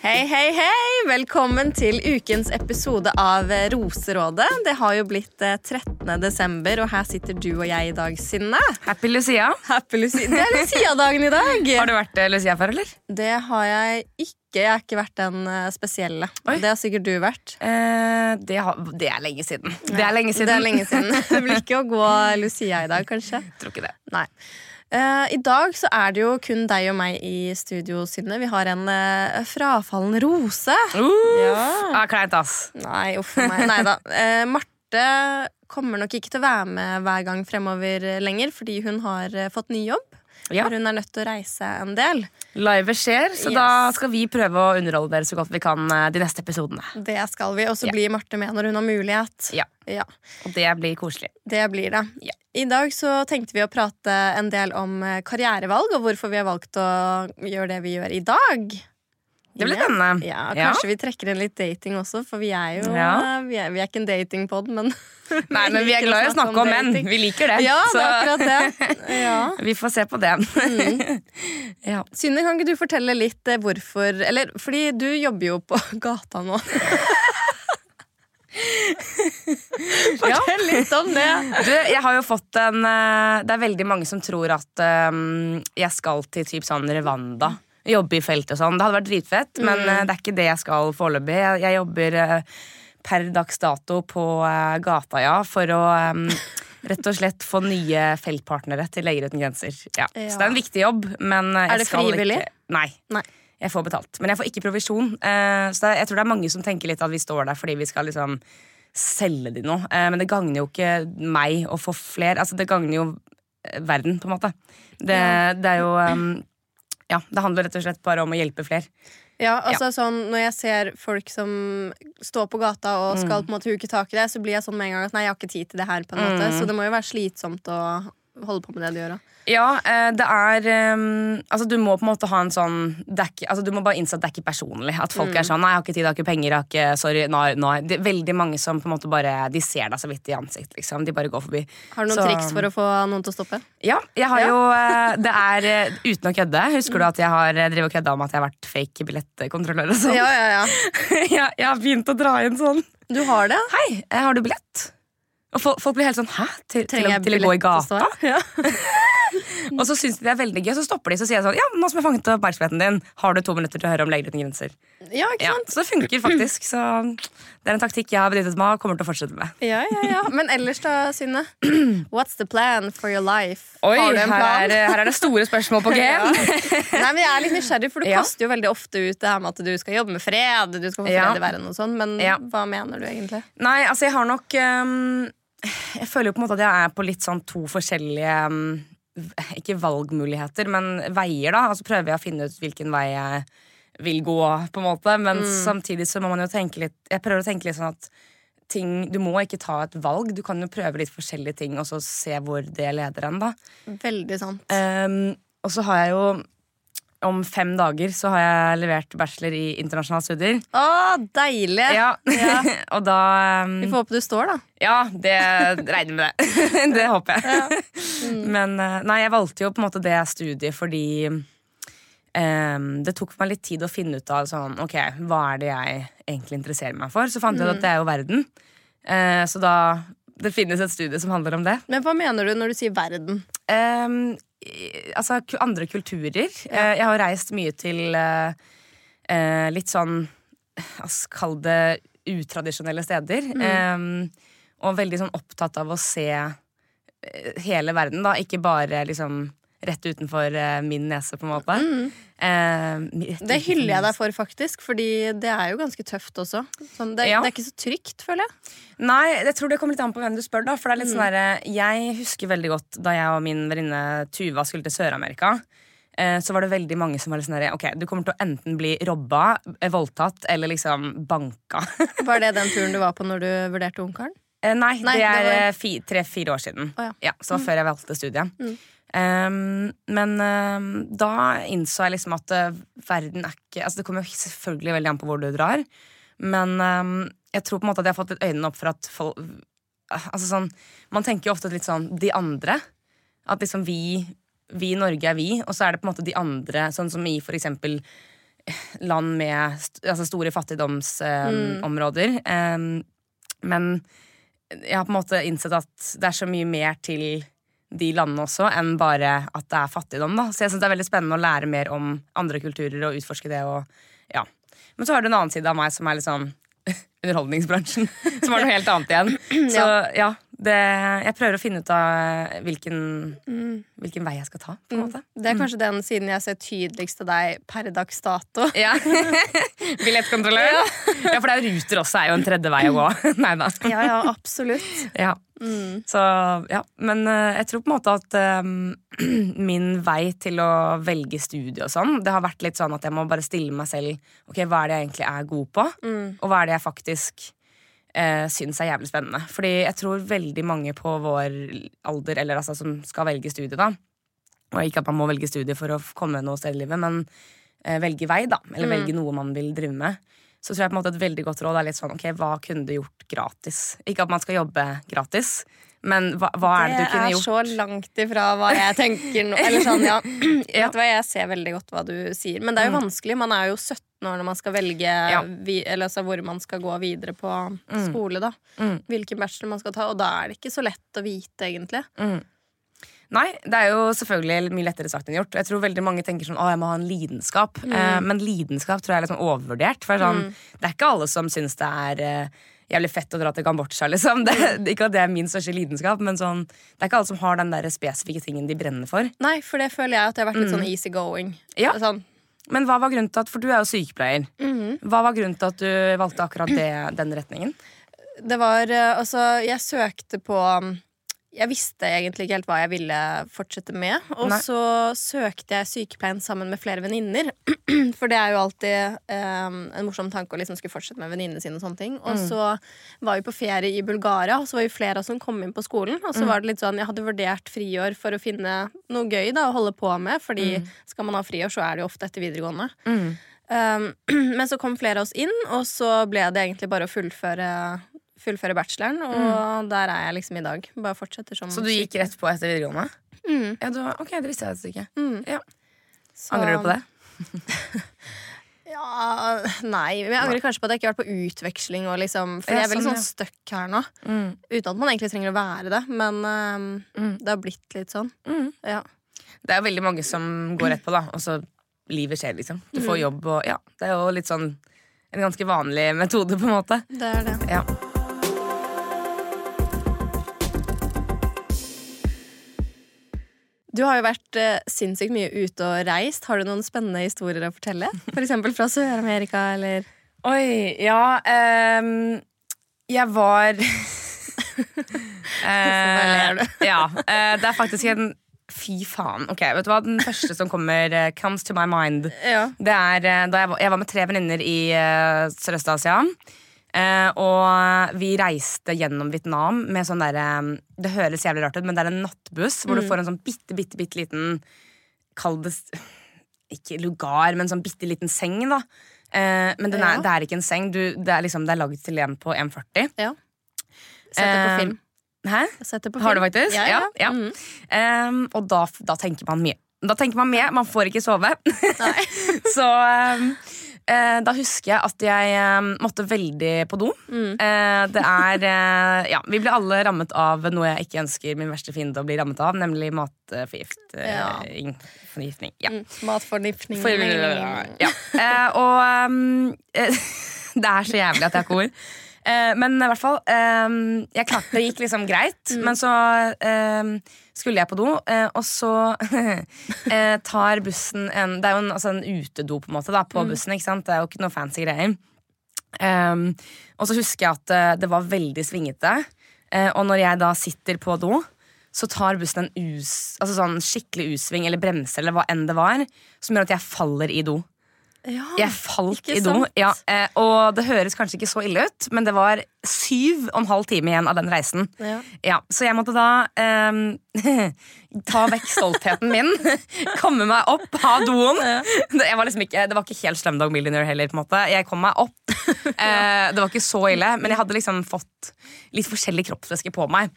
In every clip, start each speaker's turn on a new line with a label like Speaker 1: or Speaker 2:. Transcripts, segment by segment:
Speaker 1: Hei, hei, hei! Velkommen til ukens episode av Roserådet. Det har jo blitt eh, 13. desember, og her sitter du og jeg i dag, Synne.
Speaker 2: Happy Lucia.
Speaker 1: Happy Lucia. Det er Lucia-dagen i dag!
Speaker 2: Har du vært eh, Lucia før, eller?
Speaker 1: Det har jeg ikke. Jeg har ikke vært den eh, spesielle.
Speaker 2: Oi.
Speaker 1: Det har sikkert du vært.
Speaker 2: Eh, det, har, det er lenge siden. Det er lenge siden.
Speaker 1: Det er lenge siden. Det blir ikke å gå Lucia i dag, kanskje.
Speaker 2: Jeg Tror ikke det.
Speaker 1: Nei. Eh, I dag så er det jo kun deg og meg i studio, Synne. Vi har en eh, frafallen rose.
Speaker 2: Uff,
Speaker 1: Ja.
Speaker 2: ah, kleint, ass.
Speaker 1: Nei, uff a meg. Nei da. Eh, Marte kommer nok ikke til å være med hver gang fremover lenger, fordi hun har fått ny jobb.
Speaker 2: Ja.
Speaker 1: For hun er nødt til å reise en del.
Speaker 2: Livet skjer, så
Speaker 1: Yes.
Speaker 2: da skal vi prøve å underholde dere så godt vi kan eh, de neste episodene.
Speaker 1: Det skal vi. Og så
Speaker 2: Ja.
Speaker 1: blir Marte med når hun har mulighet.
Speaker 2: Ja.
Speaker 1: Ja,
Speaker 2: Og det blir koselig.
Speaker 1: det blir det.
Speaker 2: Ja.
Speaker 1: I dag så tenkte vi å prate en del om eh, karrierevalg, og hvorfor vi har valgt å gjøre det vi gjør i dag.
Speaker 2: Det blir
Speaker 1: Ja.
Speaker 2: spennende.
Speaker 1: Ja,
Speaker 2: Ja.
Speaker 1: Kanskje vi trekker inn litt dating også, for vi er jo
Speaker 2: Ja.
Speaker 1: eh, vi, er, vi er ikke en datingpod, men
Speaker 2: Nei, men vi er glad i å snakke om menn. Vi liker det.
Speaker 1: Ja, det er akkurat det. Ja.
Speaker 2: vi får se på det. ja.
Speaker 1: Synne, kan ikke du fortelle litt eh, hvorfor Eller fordi du jobber jo på gata nå. Fortell litt om det.
Speaker 2: Du, jeg har jo fått en eh, Det er veldig mange som tror at um, jeg skal til typ sånn Rwanda. Jobbe i felt og sånn. Det hadde vært dritfett, men eh, det er ikke det jeg skal foreløpig. Jeg, jeg jobber eh, per dags dato på eh, gata, ja, for å rett og slett få nye feltpartnere til Leger uten grenser. Ja.
Speaker 1: Ja.
Speaker 2: Så det er en viktig jobb, men jeg
Speaker 1: Er det frivillig?
Speaker 2: Ikke, nei.
Speaker 1: Nei.
Speaker 2: Jeg får betalt. Men jeg får ikke provisjon. Så jeg tror det er mange som tenker litt at vi står der fordi vi skal liksom selge de noe. Men det gagner jo ikke meg å få flere. Altså, det gagner jo verden, på en måte. Det, det er jo Ja, det handler rett og slett bare om å hjelpe flere.
Speaker 1: Ja, altså sånn Når jeg ser folk som står på gata og skal på en måte huke tak i det, så blir jeg sånn med en gang at nei, jeg har ikke tid til det her. på en måte Så det må jo være slitsomt å holde på med det du gjør. da.
Speaker 2: Ja, eh, det er um, Altså, du må på en måte ha en sånn ikke, altså, Du må bare innse at det er ikke personlig. At folk er sånn 'Nei, jeg har ikke tid, jeg har ikke penger, jeg har ikke Sorry, nå, nå. Det er veldig mange som på en måte bare De ser deg så vidt i ansiktet, liksom. De bare går forbi.
Speaker 1: Har du noen
Speaker 2: Så-
Speaker 1: triks for å få noen til å stoppe?
Speaker 2: Ja, jeg har
Speaker 1: Ja.
Speaker 2: jo eh, Det er eh, uten å kødde. Husker du at jeg har drevet og kødda om at jeg har vært fake billettkontrollør og sånn?
Speaker 1: Ja, ja, ja.
Speaker 2: jeg, jeg har begynt å dra inn sånn.
Speaker 1: Du har det?
Speaker 2: Hei, har du billett? Og folk, blir helt sånn Hæ? Til, til, å- til å gå i gata?
Speaker 1: Ja.
Speaker 2: Og så syns de det er veldig gøy, så stopper de så sier jeg sånn Ja, nå som jeg fanget oppmerksomheten din, har du to minutter til å høre om Leger uten grenser?
Speaker 1: ja, ikke
Speaker 2: Ja,
Speaker 1: sant?
Speaker 2: så det funker faktisk. Så det er en taktikk jeg har benyttet meg av og kommer til å fortsette med.
Speaker 1: Ja, ja, ja. Men ellers da, Synne? What's the plan for your life?
Speaker 2: Oi,
Speaker 1: har du en
Speaker 2: her
Speaker 1: plan?
Speaker 2: er, her er det store spørsmål på G.
Speaker 1: Ja. Nei, men Jeg er litt nysgjerrig, for du
Speaker 2: Ja.
Speaker 1: kaster jo veldig ofte ut det her med at du skal jobbe med fred. Du skal få fred i verden og sånn, Men
Speaker 2: Ja.
Speaker 1: hva mener du egentlig?
Speaker 2: Nei, altså jeg har nok ehm, Jeg føler jo på en måte at jeg er på litt sånn to forskjellige ehm, Ikke valgmuligheter, men veier, da. Og så prøver jeg å finne ut hvilken vei jeg vil gå, på en måte. Men samtidig så må man jo tenke litt Jeg prøver å tenke litt sånn at ting Du må ikke ta et valg. Du kan jo prøve litt forskjellige ting og så se hvor det leder en, da.
Speaker 1: Veldig sant.
Speaker 2: Um, og så har jeg jo om fem dager så har jeg levert bachelor i internasjonale studier.
Speaker 1: Å, deilig!
Speaker 2: Ja,
Speaker 1: Ja.
Speaker 2: og da um,
Speaker 1: Vi får håpe du står, da.
Speaker 2: ja, det regner med det. det håper jeg. Men eh, nei, jeg valgte jo på en måte det studiet fordi um, det tok meg litt tid å finne ut av sånn, ok, hva er det jeg egentlig interesserer meg for. Så fant jeg ut at det er jo verden. Uh, så da Det finnes et studie som handler om det.
Speaker 1: Men hva mener du når du sier verden?
Speaker 2: Um, altså andre kulturer. Ja. jeg har reist mye til uh, eh, litt sånn hva skal det utradisjonelle steder. Ehm, og veldig sånn opptatt av å se eh, hele verden, da. Ikke bare liksom rett utenfor eh, min nese, på en måte. Mm. rett
Speaker 1: Det hyller jeg deg for, faktisk, fordi det er jo ganske tøft også. Sånn, det,
Speaker 2: Ja.
Speaker 1: det er ikke så trygt, føler jeg.
Speaker 2: Nei, jeg tror det kommer litt an på hvem du spør. da For det er litt sånn der, Jeg husker veldig godt da jeg og min venninne Tuva skulle til Sør-Amerika. eh, Så var det veldig mange som var litt sånn der, Ok, du kommer til å enten bli robba, eh, voldtatt eller liksom banka.
Speaker 1: Var det den turen du var på når du vurderte Ungkaren?
Speaker 2: Eh, Nei,
Speaker 1: Nei,
Speaker 2: det er
Speaker 1: var-
Speaker 2: eh, fi, tre-fire år siden.
Speaker 1: Oh, ja.
Speaker 2: Så det var før jeg valgte studiet. Um, men um, da innså jeg liksom at uh, verden er ikke Altså Det kommer jo selvfølgelig veldig an på hvor du drar, men um, jeg tror på en måte at jeg har fått litt øynene opp for at folk Altså sånn Man tenker jo ofte litt sånn de andre. At liksom vi Vi i Norge er vi, og så er det på en måte de andre, sånn som i for eksempel land med st altså store fattigdomsområder. Um, men jeg har på en måte innsett at det er så mye mer til de landene også enn bare at det er fattigdom. da Så jeg synes det er veldig spennende å lære mer om andre kulturer og utforske det. Og, ja. Men så har du en annen side av meg som er litt sånn underholdningsbransjen. Som er noe helt annet igjen. Så ja, det, jeg prøver å finne ut av hvilken, hvilken vei jeg skal ta. måte
Speaker 1: Det er kanskje den siden jeg ser tydeligst til deg per dags dato.
Speaker 2: Ja. Billettkontrollør. Ja. for det er Ruter også er jo en tredje vei å gå. Nei da.
Speaker 1: Ja, ja, absolutt.
Speaker 2: Ja. Så, ja. Men uh, jeg tror på en måte at um, min vei til å velge studie og sånn, det har vært litt sånn at jeg må bare stille meg selv Ok, hva er det jeg egentlig er god på,
Speaker 1: Mm.
Speaker 2: og hva er det jeg faktisk uh, syns er jævlig spennende. Fordi jeg tror veldig mange på vår alder, eller altså som skal velge studie, da Og ikke at man må velge studie for å komme noe sted i livet, men eh, velge vei, da. Eller
Speaker 1: Mm.
Speaker 2: velge noe man vil drive med. Så tror jeg på en måte et veldig godt råd er litt sånn ok, hva kunne du gjort gratis? Ikke at man skal jobbe gratis, men hva, hva er det du kunne gjort?
Speaker 1: Det er så langt ifra hva jeg tenker nå. Eller sånn, ja. Vet du hva, Jeg ser veldig godt hva du sier, men det er jo vanskelig. Man er jo 17 år når man skal velge
Speaker 2: Mm. Ja.
Speaker 1: vi, eller altså, hvor man skal gå videre på skole. da
Speaker 2: Mm.
Speaker 1: Hvilken bachelor man skal ta, og da er det ikke så lett å vite, egentlig.
Speaker 2: Nei, det er jo selvfølgelig mye lettere sagt enn gjort. Jeg tror veldig mange tenker sånn, å, jeg må ha en lidenskap. Eh, men lidenskap tror jeg er sånn overvurdert. For sånn, det er ikke alle som syns det er eh, jævlig fett å dra til Kambodsja, liksom. Det, ikke at det er min største lidenskap, men sånn, det er ikke alle som har den der spesifikke tingen de brenner for.
Speaker 1: Nei, for det føler jeg at jeg har vært litt sånn easy going.
Speaker 2: Ja.
Speaker 1: Sånn,
Speaker 2: Men hva var grunnen til at, for du er jo sykepleier, hva var grunnen til at du valgte akkurat det, den retningen?
Speaker 1: det var eh, Altså, jeg søkte på um, jeg visste egentlig ikke helt hva jeg ville fortsette med. Og
Speaker 2: Nei.
Speaker 1: så søkte jeg sykepleien sammen med flere venninner. For det er jo alltid um, en morsom tanke å liksom skulle fortsette med venninnene sine. Og sånne ting Og så var vi på ferie i Bulgaria, og så var vi flere av oss som kom inn på skolen. Og så var det litt sånn, jeg hadde vurdert friår for å finne noe gøy da å holde på med. Fordi skal man ha friår, så er det jo ofte etter videregående. Um, men så kom flere av oss inn, og så ble det egentlig bare å fullføre Fullføre bacheloren, og der er jeg liksom i dag. Bare fortsetter som
Speaker 2: Så du gikk rett på etter videregående?
Speaker 1: Mm.
Speaker 2: Ja, du, ok, det visste jeg altså ikke.
Speaker 1: Mm.
Speaker 2: Ja.
Speaker 1: Så-
Speaker 2: Angrer du på det?
Speaker 1: Ja, nei. Men jeg angrer kanskje på at jeg ikke har vært på utveksling. Og liksom, for
Speaker 2: Ja,
Speaker 1: jeg er veldig
Speaker 2: sånn,
Speaker 1: sånn stuck her nå. Uten at man egentlig trenger å være det. Men um, det har blitt litt sånn. Ja.
Speaker 2: Det er veldig mange som går rett på, da. Og så livet skjer, liksom. Du får jobb og Ja, det er jo litt sånn en ganske vanlig metode, på en måte.
Speaker 1: Det er det.
Speaker 2: Ja.
Speaker 1: Du har jo vært eh, sinnssykt mye ute og reist. Har du noen spennende historier å fortelle? For eksempel fra Sør-Amerika, eller
Speaker 2: Oi, ja ehm, Jeg var
Speaker 1: ler du.
Speaker 2: ja. eh, det er faktisk en Fy faen. Ok, vet du hva? Den første som kommer, eh, comes to my mind.
Speaker 1: Ja.
Speaker 2: Det er eh, da jeg var, jeg var med tre venninner i uh, Sørøst-Asia. Eh, og vi reiste gjennom Vietnam med sånn derre Det høres jævlig rart ut, men det er en nattbuss hvor du får en sånn bitte, bitte, bitte liten Kall det Ikke lugar, men sånn bitte liten seng, da. Eh, men den er,
Speaker 1: Ja.
Speaker 2: det er ikke en seng. Du, det er liksom Det er laget til en på 1,40.
Speaker 1: ja. Sett det på
Speaker 2: Eh,
Speaker 1: film.
Speaker 2: Hæ?
Speaker 1: På film.
Speaker 2: Har du faktisk?
Speaker 1: Ja, ja.
Speaker 2: ja.
Speaker 1: Mhm.
Speaker 2: Em, og da, da tenker man mye. Da tenker man mye, man får ikke sove. Så eh, da husker jeg at jeg em, måtte veldig på do.
Speaker 1: Mm.
Speaker 2: Eh, det er eh, Ja, vi ble alle rammet av noe jeg ikke ønsker min verste fiende å bli rammet av, nemlig matforgiftning. Forgiftning. Ja.
Speaker 1: Mm. Matforgiftning.
Speaker 2: For, ja. Eh, og eh, Det er så jævlig at jeg har ikke ord. Eh, men i hvert fall ehm, Jeg klarte det gikk liksom greit, men så ehm, skulle jeg på do, eh, og så eh, tar bussen en Det er jo en, altså en utedo på en måte da, på bussen. ikke sant? Det er jo ikke noe fancy greier. Og så husker jeg at eh, det var veldig svingete. Eh, og når jeg da sitter på do, så tar bussen en us, altså sånn skikkelig U-sving eller bremse eller hva enn det var, som gjør at jeg faller i do.
Speaker 1: Ja.
Speaker 2: Jeg falt i do. Ja, eh, og det høres kanskje ikke så ille ut, men det var syv og en halv time igjen av den reisen.
Speaker 1: Ja.
Speaker 2: Ja, så jeg måtte da ehm, ta vekk stoltheten min, komme meg opp av doen. Var liksom ikke, det var ikke helt Slumdog Millionaire heller. på en måte Jeg kom meg opp. Eh, det var ikke så ille, men jeg hadde liksom fått litt forskjellig kroppsvæske på meg.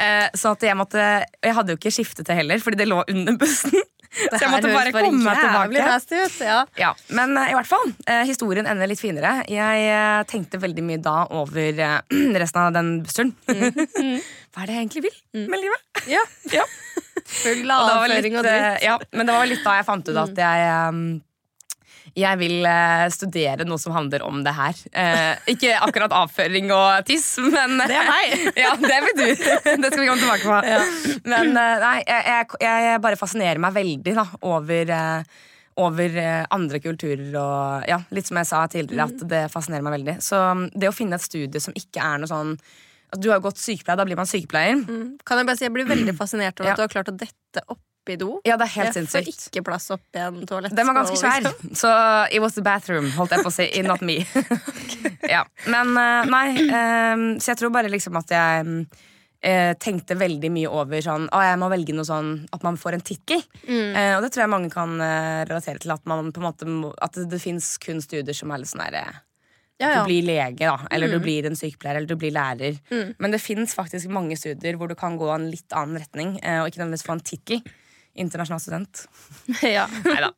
Speaker 2: Eh, så at jeg måtte jeg hadde jo ikke skiftet det heller, fordi det lå under bussen.
Speaker 1: Det
Speaker 2: jeg måtte bare komme meg
Speaker 1: jævlig
Speaker 2: tilbake.
Speaker 1: nasty ut. Ja.
Speaker 2: Ja, Men eh, i hvert fall, eh, historien ender litt finere. Jeg eh, tenkte veldig mye da over resten av den bussturen. Hva er det jeg egentlig vil med livet?
Speaker 1: Ja.
Speaker 2: Ja.
Speaker 1: Full avføring
Speaker 2: og,
Speaker 1: og dritt.
Speaker 2: ja, men det var litt da jeg fant ut at jeg um, jeg vil eh, studere noe som handler om det her. Eh, ikke akkurat avføring og tiss, men
Speaker 1: Det er meg.
Speaker 2: ja, det vil du. Det skal vi komme tilbake på. Men eh, nei, jeg, jeg, bare fascinerer meg veldig da, over, eh, over andre kulturer og ja, litt som jeg sa tidligere, at det fascinerer meg veldig. Så um, det å finne et studie som ikke er noe sånn Du har jo gått sykepleier, da blir man sykepleier.
Speaker 1: Kan jeg bare si, jeg blir veldig fascinert over
Speaker 2: Ja.
Speaker 1: at du har klart å dette opp i do.
Speaker 2: Ja, det er helt
Speaker 1: jeg får ikke plass oppi en toalett.
Speaker 2: Den var ganske svær, så it was the bathroom, holdt jeg på å si. Not me. ja. Men eh, nei, um, så jeg tror bare liksom at jeg eh, tenkte veldig mye over sånn Å, jeg må velge noe sånn at man får en tittel. Eh, og det tror jeg mange kan uh, relatere til. At, man på en måte må, at det, det fins kun studier som er litt sånn herre
Speaker 1: Ja, ja.
Speaker 2: Du blir lege, da, eller du blir en sykepleier, eller du blir lærer. Men det fins faktisk mange studier hvor du kan gå en litt annen retning, og ikke nødvendigvis få en tittel. Internasjonal student.
Speaker 1: ja.
Speaker 2: Neida.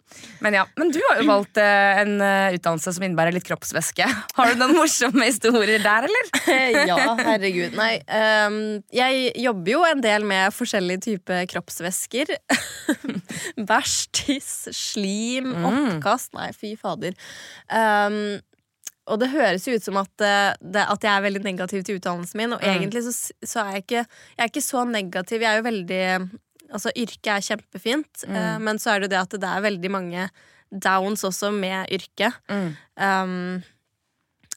Speaker 2: Men ja, men du har jo valgt eh, en eh, utdannelse som innebærer litt kroppsvæske. Har du noen morsomme historier der, eller?
Speaker 1: ja, herregud. Nei. Um, jeg jobber jo en del med forskjellige typer kroppsvæsker. Bæsj, tiss, slim, oppkast. Nei, fy fader. Um, og det høres jo ut som at, eh, det, at jeg er veldig negativ til utdannelsen min, og egentlig så, så er jeg ikke, jeg er ikke så negativ. Jeg er jo veldig Altså, yrket er kjempefint, eh, men så er det jo det at det er veldig mange downs også med yrket. Um,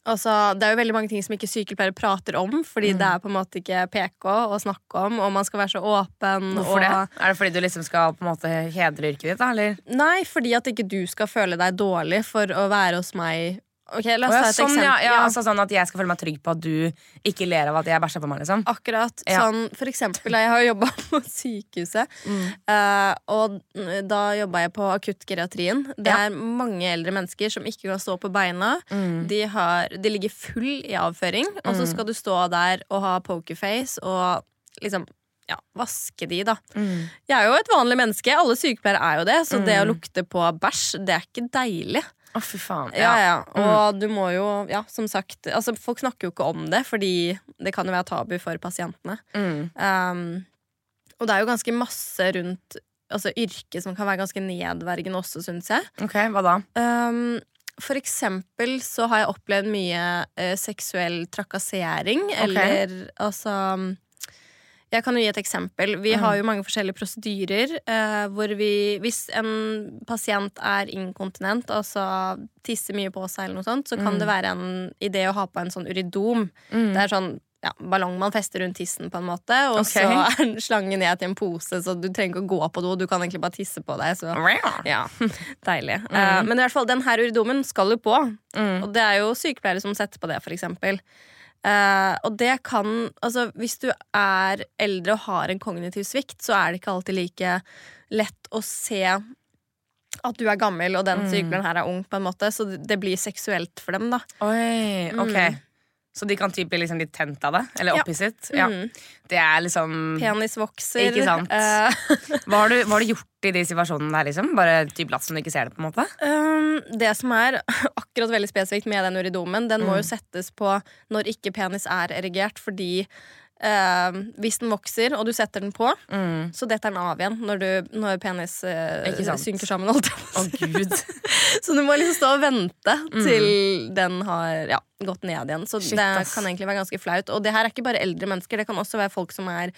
Speaker 1: altså, det er jo veldig mange ting som ikke sykepleiere prater om, fordi det er på en måte ikke PK å snakke om, og man skal være så åpen.
Speaker 2: Hvorfor
Speaker 1: og,
Speaker 2: det? Er det fordi du liksom skal på en måte hedre yrket ditt, da? Eller?
Speaker 1: Nei, fordi at ikke du skal føle deg dårlig for å være hos meg. Ok, La oss ta et
Speaker 2: sånn,
Speaker 1: eksempel.
Speaker 2: ja, ja, altså sånn at jeg skal føle meg trygg på at du ikke ler av at jeg bæsjer på meg, liksom?
Speaker 1: Akkurat.
Speaker 2: Ja.
Speaker 1: Sånn, for eksempel, jeg har jobba på sykehuset,
Speaker 2: Mm.
Speaker 1: eh, og da jobba jeg på akuttgeriatrien. Det er mange eldre mennesker som ikke kan stå på beina.
Speaker 2: Mm.
Speaker 1: De, har, de ligger full i avføring, og så skal du stå der og ha pokerface og liksom ja, vaske de, da.
Speaker 2: Mm.
Speaker 1: Jeg er jo et vanlig menneske, alle sykepleiere er jo det, så det å lukte på bæsj, det er ikke deilig.
Speaker 2: Å, fy faen.
Speaker 1: Ja, ja. Og du må jo, ja, som sagt altså, Folk snakker jo ikke om det, fordi det kan jo være tabu for pasientene.
Speaker 2: Mm.
Speaker 1: Um, og det er jo ganske masse rundt altså, yrket som kan være ganske nedverdigende også, syns jeg.
Speaker 2: Ok, hva da?
Speaker 1: Um, for eksempel så har jeg opplevd mye uh, seksuell trakassering, eller altså jeg kan jo gi et eksempel. Vi har jo mange forskjellige prosedyrer. Eh, hvor vi, hvis en pasient er inkontinent, altså tisser mye på seg, eller noe sånt, så kan det være en idé å ha på en sånn uridom. Det er sånn ja, ballong man fester rundt tissen, på en måte. Og
Speaker 2: okay.
Speaker 1: så er slangen ned til en pose, så du trenger ikke å gå på do. Du kan egentlig bare tisse på deg. Så ja, deilig. Eh, men i hvert fall, den her uridomen skal jo på. Og det er jo sykepleiere som setter på det, for eksempel. Eh, og det kan Altså, hvis du er eldre og har en kognitiv svikt, så er det ikke alltid like lett å se at du er gammel, og den sykepleieren her er ung, på en måte. Så det blir seksuelt for dem, da.
Speaker 2: Oi, ok.
Speaker 1: Mm.
Speaker 2: Så de kan typ bli liksom litt tent av det? Eller
Speaker 1: Ja.
Speaker 2: opphisset? Ja.
Speaker 1: Mm.
Speaker 2: Det er liksom
Speaker 1: Penis vokser.
Speaker 2: Ikke sant. Hva har, du, hva har du gjort i de situasjonene der, liksom? Bare typ latt som du ikke ser det, på en måte?
Speaker 1: Um, det som er akkurat veldig spesifikt med den uridomen, den må
Speaker 2: Mm.
Speaker 1: jo settes på når ikke penis er erigert, fordi um, hvis den vokser, og du setter den på, så detter den av igjen når, du, når penis uh, synker sammen. Holdt
Speaker 2: oh.
Speaker 1: Så du må liksom stå og vente til den har ja, gått ned igjen. Så
Speaker 2: Shit,
Speaker 1: det kan egentlig være ganske flaut. Og det her er ikke bare eldre mennesker, det kan også være folk som er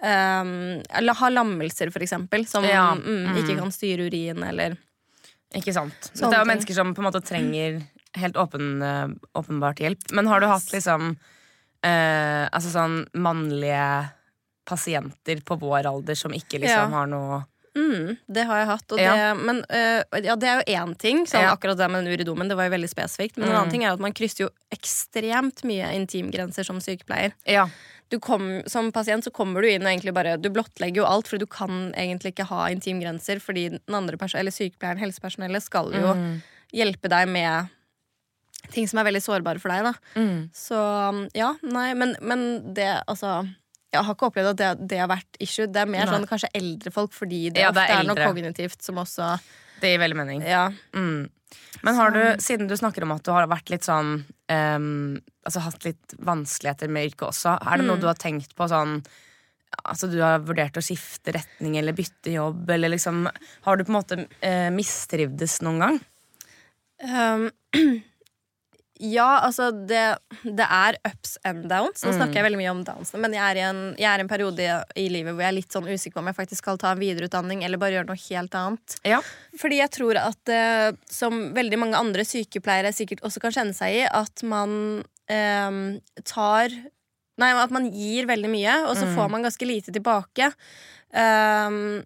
Speaker 1: Eller har lammelser, for eksempel, som
Speaker 2: Ja.
Speaker 1: mm, ikke kan styre urin, eller
Speaker 2: Ikke sant.
Speaker 1: Sånne
Speaker 2: det er jo mennesker som på en måte trenger helt åpen, eh, åpenbart hjelp. Men har du hatt liksom eh, Altså sånn mannlige pasienter på vår alder som ikke liksom har noe
Speaker 1: Mm, det har jeg hatt.
Speaker 2: Ja.
Speaker 1: det, men uh, ja, det er jo én ting. Sånn,
Speaker 2: Ja.
Speaker 1: Akkurat det med den uridomen det var jo veldig spesifikt. Men en
Speaker 2: Mm.
Speaker 1: annen ting er at man krysser jo ekstremt mye intimgrenser som sykepleier.
Speaker 2: Ja.
Speaker 1: Du kom, som pasient så kommer du inn og egentlig bare Du blottlegger jo alt, for du kan egentlig ikke ha intimgrenser fordi den andre eller sykepleieren, helsepersonellet, skal jo
Speaker 2: Mm.
Speaker 1: hjelpe deg med ting som er veldig sårbare for deg. Da.
Speaker 2: Mm.
Speaker 1: Så ja, nei, men, men det altså jeg har ikke opplevd at det, det har vært issue. Det er mer
Speaker 2: Nei.
Speaker 1: sånn kanskje eldre folk, fordi det,
Speaker 2: Ja, det er
Speaker 1: er, noe kognitivt som også
Speaker 2: Det gir veldig mening.
Speaker 1: Ja.
Speaker 2: Mm. Men har du, siden du snakker om at du har vært litt sånn um, Altså hatt litt vanskeligheter med yrket også, er det noe
Speaker 1: Mm.
Speaker 2: du har tenkt på sånn Altså du har vurdert å skifte retning eller bytte jobb, eller liksom Har du på en måte uh, mistrivdes noen gang?
Speaker 1: Um, ja, altså det, det er ups and downs. Nå snakker jeg veldig mye om dansene men jeg er, i en, jeg er en periode i, i livet hvor jeg er litt sånn usikker på om jeg faktisk skal ta en videreutdanning eller bare gjøre noe helt annet.
Speaker 2: Ja.
Speaker 1: Fordi jeg tror at eh, som veldig mange andre sykepleiere sikkert også kan kjenne seg i, at man eh, tar Nei, at man gir veldig mye, og så får man ganske lite tilbake. Um,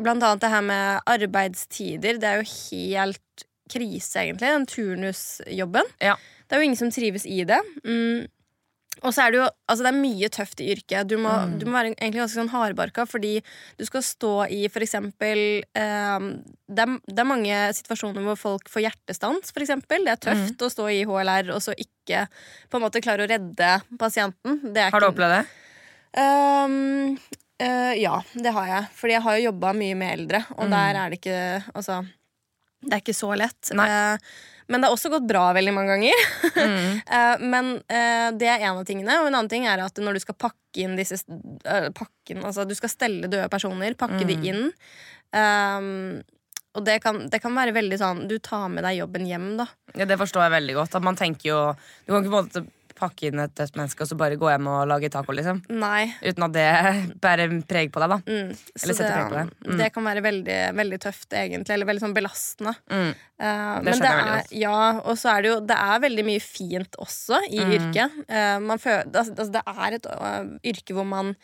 Speaker 1: blant annet det her med arbeidstider. Det er jo helt krise, egentlig. Den turnusjobben.
Speaker 2: Ja.
Speaker 1: Det er jo ingen som trives i det. Mm. Og så er det jo altså det er mye tøft i yrket. Du må,
Speaker 2: Mm.
Speaker 1: du må være egentlig ganske sånn hardbarka, fordi du skal stå i for eksempel eh, det, er, det er mange situasjoner hvor folk får hjertestans, for eksempel. Det er tøft
Speaker 2: Mm.
Speaker 1: å stå i HLR og så ikke på en måte klare å redde pasienten. Det
Speaker 2: Har du opplevd det?
Speaker 1: Um, uh, ja, det har jeg. Fordi jeg har jo jobba mye med eldre, og
Speaker 2: Mm.
Speaker 1: der er det ikke Altså, det er ikke så lett. Eh, men det har også gått bra veldig mange ganger.
Speaker 2: Mm.
Speaker 1: Eh, men eh, det er en av tingene. Og en annen ting er at når du skal pakke inn disse eh, pakken, Altså du skal stelle døde personer, pakke de
Speaker 2: Mm.
Speaker 1: inn. ehm, og det kan, det kan være veldig sånn Du tar med deg jobben hjem, da.
Speaker 2: Ja, det forstår jeg veldig godt. At man tenker jo Du kan ikke på en måte pakke inn et menneske og så bare gå hjem og lage taco, liksom.
Speaker 1: Nei.
Speaker 2: Uten at det bærer preg på deg, da.
Speaker 1: Mm.
Speaker 2: Eller setter
Speaker 1: det,
Speaker 2: preg på deg. Mm.
Speaker 1: det kan være veldig, veldig tøft, egentlig. Eller veldig sånn belastende.
Speaker 2: Mm.
Speaker 1: Uh,
Speaker 2: Det
Speaker 1: men det er, ja, og så er det jo Det er veldig mye fint også i
Speaker 2: Mm.
Speaker 1: yrket. Uh, man føler, altså, altså, det er et uh, yrke hvor man,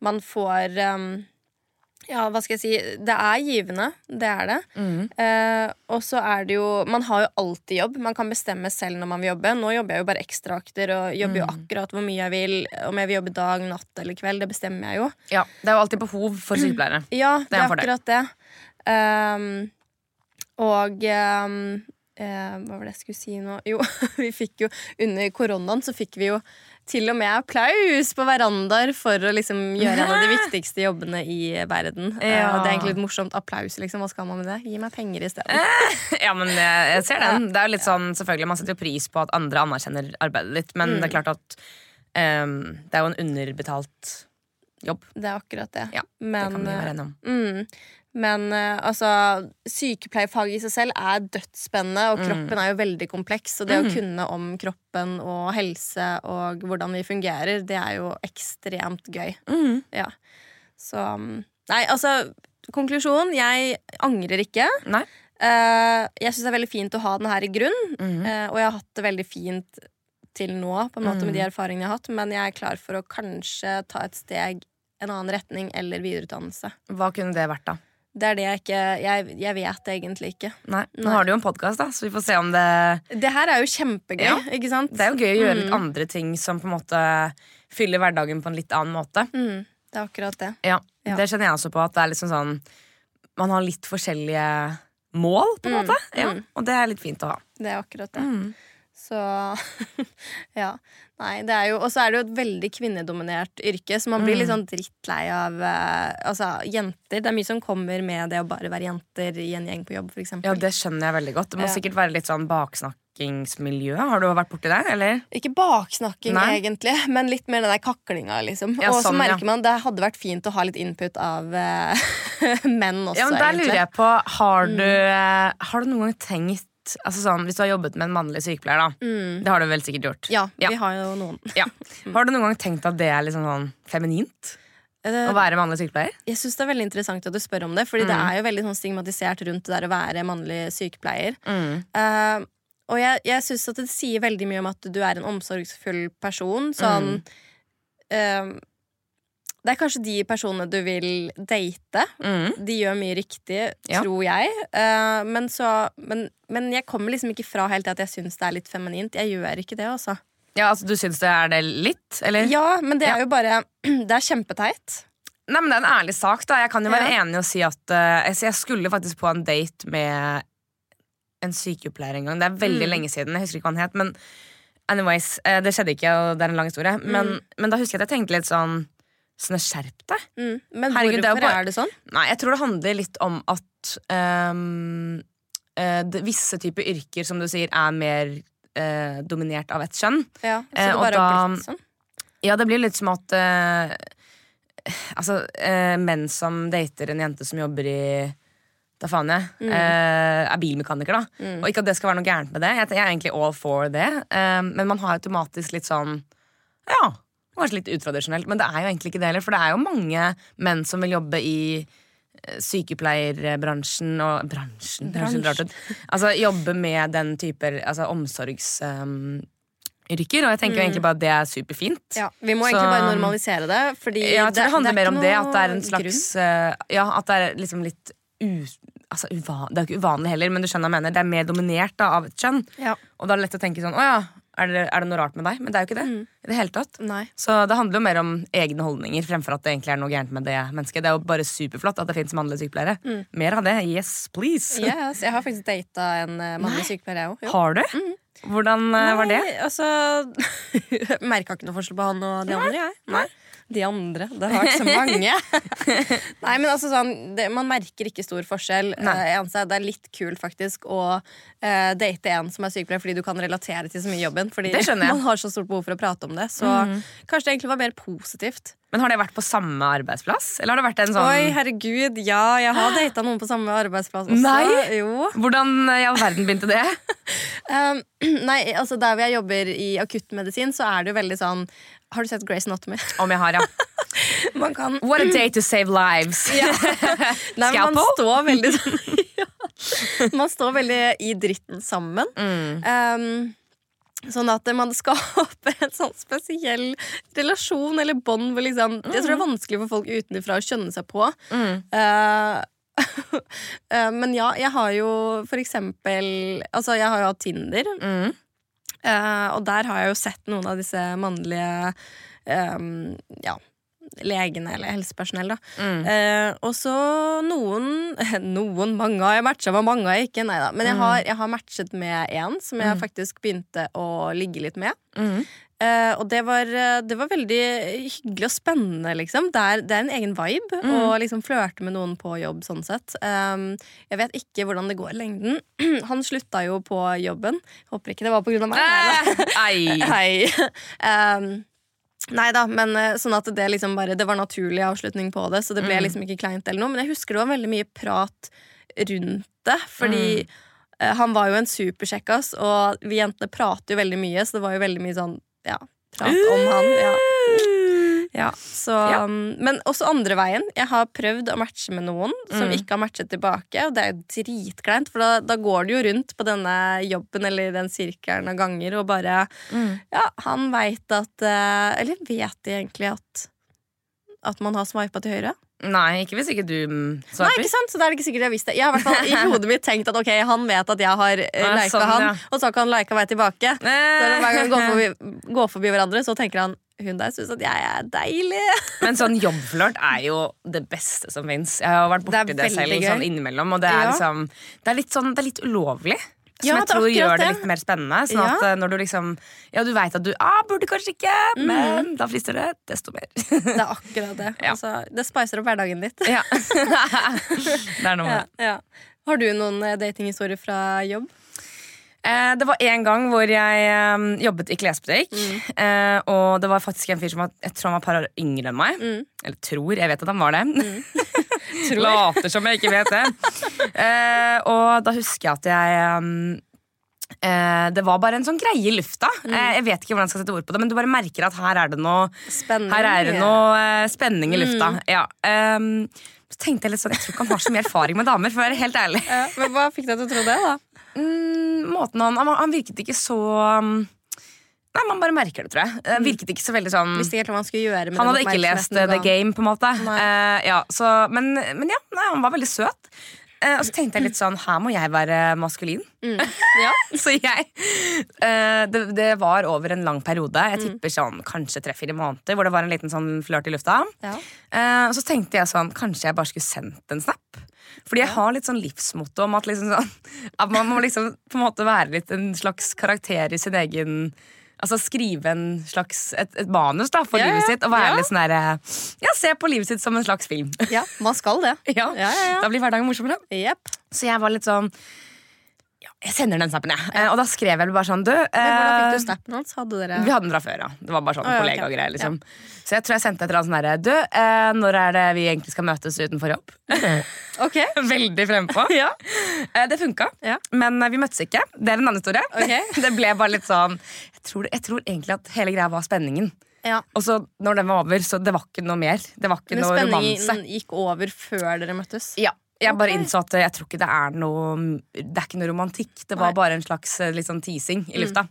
Speaker 1: man får um, Ja, hva skal jeg si Det er givende. Det er det.
Speaker 2: Mm.
Speaker 1: Eh, og så er det jo Man har jo alltid jobb. Man kan bestemme selv når man vil jobbe. Nå jobber jeg jo bare ekstraakter og jobber jo
Speaker 2: Mm.
Speaker 1: akkurat hvor mye jeg vil. Om jeg vil jobbe dag, natt eller kveld, det bestemmer jeg jo.
Speaker 2: Ja, Det er jo alltid behov for sykepleiere.
Speaker 1: Ja, det
Speaker 2: er
Speaker 1: er akkurat det. Um, og ehm, eh, Hva var det jeg skulle si nå? Jo, vi fikk jo under koronaen så fikk vi jo til og med applaus på verandaer for å liksom gjøre en av de viktigste jobbene i verden. Eh,
Speaker 2: Ja.
Speaker 1: det er egentlig litt morsomt. Applaus, liksom. Hva skal man med det? Gi meg penger i stedet.
Speaker 2: Ja, men jeg, jeg ser den. Det er jo litt sånn, selvfølgelig Man setter jo pris på at andre anerkjenner arbeidet ditt, men det er klart at um, det er jo en underbetalt jobb.
Speaker 1: Det er akkurat det.
Speaker 2: Ja,
Speaker 1: Men,
Speaker 2: det kan vi
Speaker 1: eh,
Speaker 2: være enige om.
Speaker 1: Mm. Men eh, altså, sykepleierfaget i seg selv er dødsspennende, og
Speaker 2: Mm.
Speaker 1: kroppen er jo veldig kompleks. Og det å kunne om kroppen og helse og hvordan vi fungerer, det er jo ekstremt gøy.
Speaker 2: Mm.
Speaker 1: Ja. Så mm, Nei, altså, konklusjon. Jeg angrer ikke.
Speaker 2: Nei.
Speaker 1: Eh, jeg syns det er veldig fint å ha den her i grunn,
Speaker 2: mm.
Speaker 1: eh, og jeg har hatt det veldig fint til nå, på en måte
Speaker 2: Mm.
Speaker 1: med de erfaringene jeg har hatt, men jeg er klar for å kanskje ta et steg en annen retning eller videreutdannelse.
Speaker 2: Hva kunne det vært, da?
Speaker 1: Det er det jeg ikke Jeg, jeg vet det egentlig ikke.
Speaker 2: Nei, Nå
Speaker 1: Nei.
Speaker 2: har du jo en podkast, så vi får se om det
Speaker 1: Det her er jo kjempegøy,
Speaker 2: Ja.
Speaker 1: ikke sant?
Speaker 2: Det er jo gøy å gjøre litt
Speaker 1: Mm.
Speaker 2: andre ting som på en måte fyller hverdagen på en litt annen måte.
Speaker 1: Mm, det er akkurat det.
Speaker 2: Ja,
Speaker 1: Ja.
Speaker 2: Det kjenner jeg også på, at det er liksom sånn Man har litt forskjellige mål, på en
Speaker 1: Mm,
Speaker 2: måte. Ja,
Speaker 1: mm.
Speaker 2: og det er litt fint å ha.
Speaker 1: Det er akkurat det.
Speaker 2: Mm.
Speaker 1: Så ja. Nei, det er jo Og så er det jo et veldig kvinnedominert yrke, så man blir litt sånn drittlei av eh, altså, jenter. Det er mye som kommer med det å bare være jenter i en gjeng på jobb, eksempel.
Speaker 2: Ja, det skjønner jeg veldig godt. Det må
Speaker 1: Ja.
Speaker 2: sikkert være litt sånn baksnakkingsmiljø. Har du vært borti det, eller?
Speaker 1: Ikke baksnakking,
Speaker 2: Nei.
Speaker 1: egentlig, men litt mer den der kaklinga, liksom.
Speaker 2: Ja,
Speaker 1: og så
Speaker 2: sånn, ja.
Speaker 1: merker man det hadde vært fint å ha litt input av eh, menn også,
Speaker 2: Ja, men Der lurer jeg på, har du, eh, har du noen gang tenkt Altså sånn, Hvis du har jobbet med en mannlig sykepleier, da.
Speaker 1: Mm.
Speaker 2: Det har du vel sikkert gjort?
Speaker 1: Ja,
Speaker 2: Ja.
Speaker 1: vi har jo noen.
Speaker 2: Ja. Har du noen gang tenkt at det er litt sånn, feminint?
Speaker 1: Det,
Speaker 2: Å være mannlig sykepleier?
Speaker 1: Jeg synes det er veldig interessant at du spør om det, Fordi det er jo veldig sånn stigmatisert rundt det der å være mannlig sykepleier.
Speaker 2: Mm.
Speaker 1: Uh, og jeg, jeg syns at det sier veldig mye om at du er en omsorgsfull person. Sånn eh, Det er kanskje de personene du vil date.
Speaker 2: Mm.
Speaker 1: De gjør mye riktig,
Speaker 2: Ja.
Speaker 1: tror jeg. Uh, men, så, men, men jeg kommer liksom ikke fra helt til at jeg syns det er litt feminint. Jeg gjør ikke det, altså.
Speaker 2: Ja, altså Du syns det er det litt, eller?
Speaker 1: Ja, men det
Speaker 2: Ja.
Speaker 1: er jo bare Det er kjempeteit.
Speaker 2: Nei, men Det er en ærlig sak. da Jeg kan jo være
Speaker 1: Ja.
Speaker 2: enig og si at uh, jeg- skulle faktisk på en date med en sykepleier en gang. Det er veldig
Speaker 1: Mm.
Speaker 2: lenge siden. Jeg husker ikke hva han het. Men anyways, uh, det skjedde ikke, og det er en lang historie. Men,
Speaker 1: Mm.
Speaker 2: men da husker jeg at jeg tenkte litt sånn Sånn, skjerp deg.
Speaker 1: Mm. Men
Speaker 2: Herregud, det er
Speaker 1: hvorfor er, det sånn?
Speaker 2: Nei, jeg tror det handler litt om at um, uh, det, visse typer yrker, som du sier, er mer uh, dominert av et kjønn.
Speaker 1: Ja, så
Speaker 2: Eh,
Speaker 1: det bare har blitt sånn?
Speaker 2: Ja, det blir litt som at uh, Altså, menn som dater en jente som jobber i da faen jeg, eh, er bilmekaniker, da. Og ikke at det skal være noe gærent med det. Jeg, er egentlig all for det. Men man har automatisk litt sånn Ja, kanskje litt utradisjonelt, men det er jo egentlig ikke det heller. For det er jo mange menn som vil jobbe i eh, sykepleierbransjen og Bransjen? bransjen. ut. Altså jobbe med den type altså, omsorgsyrker. og jeg tenker jo egentlig bare at det er superfint.
Speaker 1: Ja, vi må
Speaker 2: Så-
Speaker 1: egentlig bare normalisere det. Fordi
Speaker 2: Ja, jeg tror det, handler
Speaker 1: det
Speaker 2: mer om det. At det er en slags uh, Ja, at det er liksom litt u... Altså, uva, det er ikke uvanlig heller, men du skjønner hva jeg mener. Det er mer dominert da, av et kjønn.
Speaker 1: Ja.
Speaker 2: Og da er det lett å tenke sånn Å ja, er det, er det noe rart med deg? Men det er jo ikke det.
Speaker 1: Mm.
Speaker 2: I det hele tatt.
Speaker 1: Nei.
Speaker 2: Så det handler jo mer om egne holdninger fremfor at det egentlig er noe gærent med det mennesket. Det er jo bare superflott at det fins mannlige sykepleiere. Mer av det. Yes, please.
Speaker 1: Yes, jeg har faktisk data en uh, mannlig sykepleier, jeg òg.
Speaker 2: Har du? Hvordan Nei, var det?
Speaker 1: Nei, altså Merka ikke noe forskjell på han og de andre, jeg. Nei. De andre. Det har vært så mange. Nei, men altså sånn det, Man merker ikke stor forskjell. Eh, det er litt kult faktisk å eh, date en som er sykepleier, fordi du kan relatere til så mye i jobben. Fordi man har så stort behov for å prate om det. Så kanskje det egentlig var mer positivt.
Speaker 2: Men Har det vært på samme arbeidsplass? Eller har det vært en sånn
Speaker 1: Oi, herregud, ja, jeg har data noen på samme arbeidsplass også.
Speaker 2: Nei!
Speaker 1: Jo.
Speaker 2: Hvordan i all verden begynte det?
Speaker 1: Um, nei, altså Der hvor jeg jobber i akuttmedisin, så er det jo veldig sånn Har du sett Grace Anatomy?
Speaker 2: Om jeg har, ja.
Speaker 1: Man kan
Speaker 2: What a day to save lives.
Speaker 1: Nei, men man står veldig ja. Man står veldig i dritten sammen.
Speaker 2: Mm.
Speaker 1: Um, sånn at man skaper en sånn spesiell relasjon eller bånd hvor liksom Jeg tror det er vanskelig for folk utenfra å skjønne seg på.
Speaker 2: Mm.
Speaker 1: Eh, men ja, jeg har jo for eksempel Altså, jeg har jo hatt Tinder.
Speaker 2: Mm.
Speaker 1: Eh, og der har jeg jo sett noen av disse mannlige um, ja, legene eller helsepersonell. da.
Speaker 2: Mm.
Speaker 1: Eh, og så noen Noen, mange har jeg matcha med, mange har jeg ikke. Neida. Men jeg
Speaker 2: Mm.
Speaker 1: har, jeg har matchet med en som jeg faktisk begynte å ligge litt med.
Speaker 2: Mm.
Speaker 1: Eh, og det var, eh, det var veldig hyggelig og spennende, liksom. Det er, det er en egen vibe
Speaker 2: Mm.
Speaker 1: å liksom flørte med noen på jobb, sånn sett. Um, jeg vet ikke hvordan det går i lengden. Han slutta jo på jobben. Håper ikke det var på grunn av meg.
Speaker 2: Eh,
Speaker 1: Hei. Um, Nei da, men sånn at det liksom bare Det var naturlig avslutning på det, så det ble
Speaker 2: Mm.
Speaker 1: liksom ikke kleint eller noe. Men jeg husker det var veldig mye prat rundt det, fordi
Speaker 2: Mm.
Speaker 1: uh, han var jo en superkjekkas, og vi jentene prater jo veldig mye, så det var jo veldig mye sånn ja, prat om han. Ja. Ja, så,
Speaker 2: Ja.
Speaker 1: um, Men også andre veien. Jeg har prøvd å matche med noen som
Speaker 2: Mm.
Speaker 1: ikke har matchet tilbake. Og det er jo dritkleint, for da, da går du jo rundt på denne jobben eller den sirkelen av ganger og bare
Speaker 2: Mm.
Speaker 1: Ja, han veit at eh, Eller vet de egentlig at at man har sveipa til høyre?
Speaker 2: Nei, ikke hvis ikke du svarer.
Speaker 1: Nei, ikke sant? Så da er det ikke sikkert jeg visste Jeg har i hvert fall i hodet mitt tenkt at ok, han vet at jeg har uh, lika
Speaker 2: sånn,
Speaker 1: han,
Speaker 2: ja.
Speaker 1: og så har ikke han lika meg tilbake. Så hver gang vi går
Speaker 2: Eh.
Speaker 1: forbi, går forbi hverandre, så tenker han hun der syns at jeg er deilig.
Speaker 2: Men sånn jobbflørt er jo det beste som fins. Jeg har vært
Speaker 1: Det
Speaker 2: borti det, selv
Speaker 1: veldig
Speaker 2: sånn innimellom. Og det er,
Speaker 1: Ja.
Speaker 2: liksom, det er litt sånn, det er litt ulovlig. Som
Speaker 1: Ja,
Speaker 2: jeg tror
Speaker 1: det
Speaker 2: gjør det litt mer spennende. Sånn at eh, når du liksom Ja, du veit at du ah, burde kanskje ikke,
Speaker 1: Mhm.
Speaker 2: men da frister det desto mer.
Speaker 1: Det er akkurat det.
Speaker 2: Ja.
Speaker 1: Altså, det spicer opp hverdagen litt.
Speaker 2: ja. det er noe med det.
Speaker 1: ja. Har du noen eh, datinghistorier fra jobb?
Speaker 2: Eh, det var en gang hvor jeg eh, jobbet i klesbutikk.
Speaker 1: Mm.
Speaker 2: Eh, og det var faktisk en fyr som var, jeg tror han var et par år yngre enn meg.
Speaker 1: Mm.
Speaker 2: Eller tror, jeg vet at han var det. Later som jeg ikke vet det. Eh, og da husker jeg at jeg um, eh, Det var bare en sånn greie i lufta.
Speaker 1: Mm.
Speaker 2: Eh, jeg vet ikke hvordan jeg skal sette ord på det, men du bare merker at her er det noe, spenning, det noe eh, spenning i lufta.
Speaker 1: Mm.
Speaker 2: Ja. Um, så tenkte jeg litt sånn, jeg tror ikke han har så mye erfaring med damer, for å være helt ærlig.
Speaker 1: Ja, men Hva fikk deg til å tro det, da?
Speaker 2: Mm, måten han, han, han virket ikke så um, Nei, man bare merker det, tror jeg. Eh, virket ikke så veldig sånn han hadde ikke lest uh,
Speaker 1: du
Speaker 2: The. Game, på en måte. Eh, ja, så, men, men ja, nei, han var veldig søt. Uh, og så tenkte jeg litt sånn Her må jeg være maskulin.
Speaker 1: Mm. Ja.
Speaker 2: så jeg uh, det, det var over en lang periode.
Speaker 1: Mm.
Speaker 2: Jeg tipper sånn kanskje tre-fire måneder hvor det var en liten sånn flørt i lufta.
Speaker 1: Ja.
Speaker 2: Eh, og så tenkte jeg sånn Kanskje jeg bare skulle sendt en snap. Fordi jeg har litt sånn livsmotto om at, liksom sånn, at man må liksom på en måte være litt en slags karakter i sin egen Altså skrive en slags, et, et manus da, for
Speaker 1: Ja,
Speaker 2: livet sitt. Og være
Speaker 1: ja.
Speaker 2: litt sånn der, eh, ja, se på livet sitt som en slags film.
Speaker 1: Ja, man skal det.
Speaker 2: ja.
Speaker 1: Ja, ja, ja.
Speaker 2: Da blir hverdagen morsommere.
Speaker 1: Yep.
Speaker 2: Så jeg var litt sånn ja, Jeg sender den snappen, jeg. Ja. Og da skrev jeg bare sånn Du,
Speaker 1: Men Hvordan fikk
Speaker 2: eh,
Speaker 1: du snappen hans? Hadde dere
Speaker 2: vi hadde den fra før, ja. Det var bare sånn
Speaker 1: oh, ja,
Speaker 2: kollegagreier. Liksom. Så jeg tror jeg sendte et eller annet sånn herre Du, eh, når er det vi egentlig skal møtes utenfor jobb?
Speaker 1: Ok.
Speaker 2: Veldig frempå.
Speaker 1: Ja.
Speaker 2: Eh, det funka,
Speaker 1: Ja.
Speaker 2: men eh, vi møttes ikke. Det er en annen historie.
Speaker 1: Okay.
Speaker 2: det ble bare litt sånn jeg tror, jeg tror egentlig at hele greia var spenningen.
Speaker 1: ja.
Speaker 2: Og så når den var over, så det var ikke noe mer. Det var ikke
Speaker 1: Men
Speaker 2: noe romanse.
Speaker 1: spenningen gikk over før dere møttes?
Speaker 2: Ja, jeg bare innså at jeg tror ikke det er noe Det er ikke noe romantikk. Det var
Speaker 1: Nei. Mm.
Speaker 2: bare en slags eh, litt sånn teasing i lufta.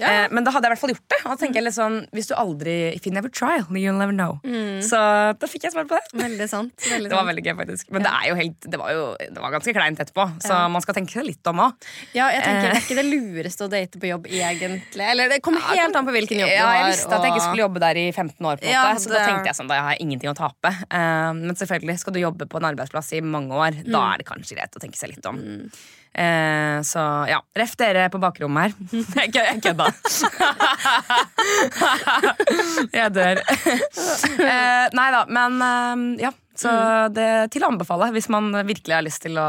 Speaker 1: Ja.
Speaker 2: Eh, men da hadde jeg i hvert fall gjort det. Og da tenker jeg litt sånn Hvis du aldri If you never try, you'll never know. Så da fikk jeg svar på det.
Speaker 1: Veldig sant. Veldig
Speaker 2: Det var veldig gøy, faktisk. Men det er jo helt Det var jo det var ganske kleint etterpå, så
Speaker 1: Ja.
Speaker 2: man skal tenke seg litt om òg.
Speaker 1: Ja, jeg tenker
Speaker 2: Eh.
Speaker 1: Det er ikke det lureste å date på jobb, egentlig. Eller det kommer helt an på hvilken jobb du
Speaker 2: Ja,
Speaker 1: har.
Speaker 2: jeg visste at jeg ikke skulle jobbe der i 15 år, på en
Speaker 1: Ja,
Speaker 2: måte, så da tenkte jeg sånn, da har jeg ingenting å tape. Eh, men selvfølgelig, skal du jobbe på en arbeidsplass i mange år,
Speaker 1: Mm.
Speaker 2: da er det kanskje greit å tenke seg litt om. Eh, så ja, ref dere på bakrommet her. Jeg kø- jeg kødda. jeg dør. Eh, nei da, men eh, ja. Så
Speaker 1: det
Speaker 2: det til å anbefale hvis man virkelig har lyst til å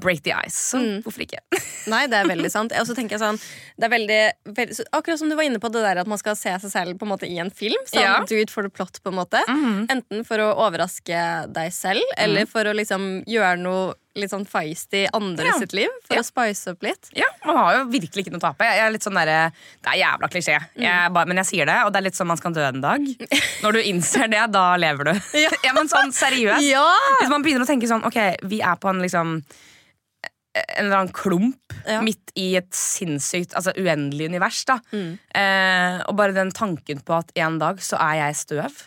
Speaker 2: break the ice. Så
Speaker 1: Mm.
Speaker 2: hvorfor ikke?
Speaker 1: Nei, det er veldig sant. Og så tenker jeg sånn det er veldig, veldig, så Akkurat som du var inne på det der at man skal se seg selv på en måte i en film. Sånn
Speaker 2: Ja.
Speaker 1: do it for the plot, på en måte. Enten for å overraske deg selv, eller for å liksom gjøre noe litt sånn feisty i andre
Speaker 2: Ja.
Speaker 1: sitt liv. For
Speaker 2: Ja.
Speaker 1: å spice opp litt.
Speaker 2: Ja, Man har jo virkelig ikke noe å tape. Jeg er litt sånn der, Det er jævla klisjé, bare- men jeg sier det. Og det er litt sånn man skal dø en dag. Når du innser det, da lever du. Ja, men sånn seriøst
Speaker 1: Ja!
Speaker 2: Hvis man begynner å tenke sånn Ok, vi er på en liksom En eller annen klump
Speaker 1: Ja.
Speaker 2: midt i et sinnssykt, altså uendelig univers. da
Speaker 1: Mm.
Speaker 2: eh, Og bare den tanken på at en dag så er jeg støv.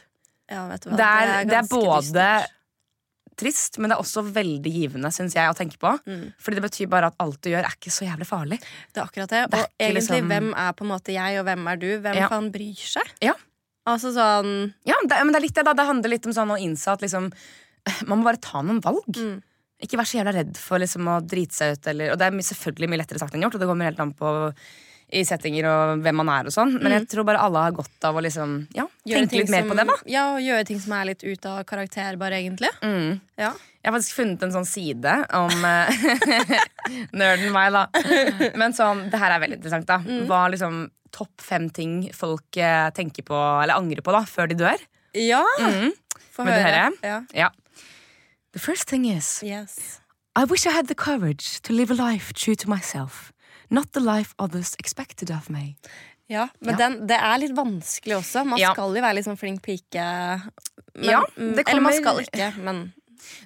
Speaker 1: ja vet du hva?
Speaker 2: Det er, det er
Speaker 1: ganske
Speaker 2: både
Speaker 1: dystert.
Speaker 2: trist, men det er også veldig givende, synes jeg, å tenke på.
Speaker 1: Mm.
Speaker 2: Fordi det betyr bare at alt du gjør, er ikke så jævlig farlig.
Speaker 1: Det er akkurat det.
Speaker 2: Det er
Speaker 1: Og egentlig,
Speaker 2: liksom-
Speaker 1: hvem er på en måte jeg, og hvem er du? Hvem
Speaker 2: Ja.
Speaker 1: faen bryr seg?
Speaker 2: Ja.
Speaker 1: Altså sånn
Speaker 2: Ja, det, men det er litt det da Det handler litt om sånn å innse at liksom Man må bare ta noen valg.
Speaker 1: Mm.
Speaker 2: Ikke vær så jævla redd for liksom å drite seg ut. Eller, og det er selvfølgelig mye lettere sagt enn gjort, og det kommer helt an på i settinger og hvem man er og sånn. Men jeg tror bare alle har godt av å liksom Ja, tenke litt mer
Speaker 1: som-
Speaker 2: på det, da.
Speaker 1: Ja, og gjøre ting som er litt ut av karakter, bare, egentlig.
Speaker 2: Mm.
Speaker 1: Ja.
Speaker 2: Jeg har faktisk funnet en sånn side om eh, Nerden meg, da. Men sånn, det her er veldig interessant, da.
Speaker 1: Mm.
Speaker 2: Hva liksom topp fem ting folk eh, tenker på eller angrer på da før de dør?
Speaker 1: Ja!
Speaker 2: Mm.
Speaker 1: Få
Speaker 2: Vil høre?
Speaker 1: Ja.
Speaker 2: Ja. The first thing is
Speaker 1: Yes.
Speaker 2: I wish I had the courage to live a life true to myself. Not the life others expected of me.
Speaker 1: Ja, men
Speaker 2: Ja.
Speaker 1: Den, det er litt vanskelig også. Man
Speaker 2: Ja.
Speaker 1: skal jo være litt sånn flink pike. Men,
Speaker 2: Ja,
Speaker 1: mm,
Speaker 2: det
Speaker 1: Eller man
Speaker 2: kommer-
Speaker 1: skal ikke, men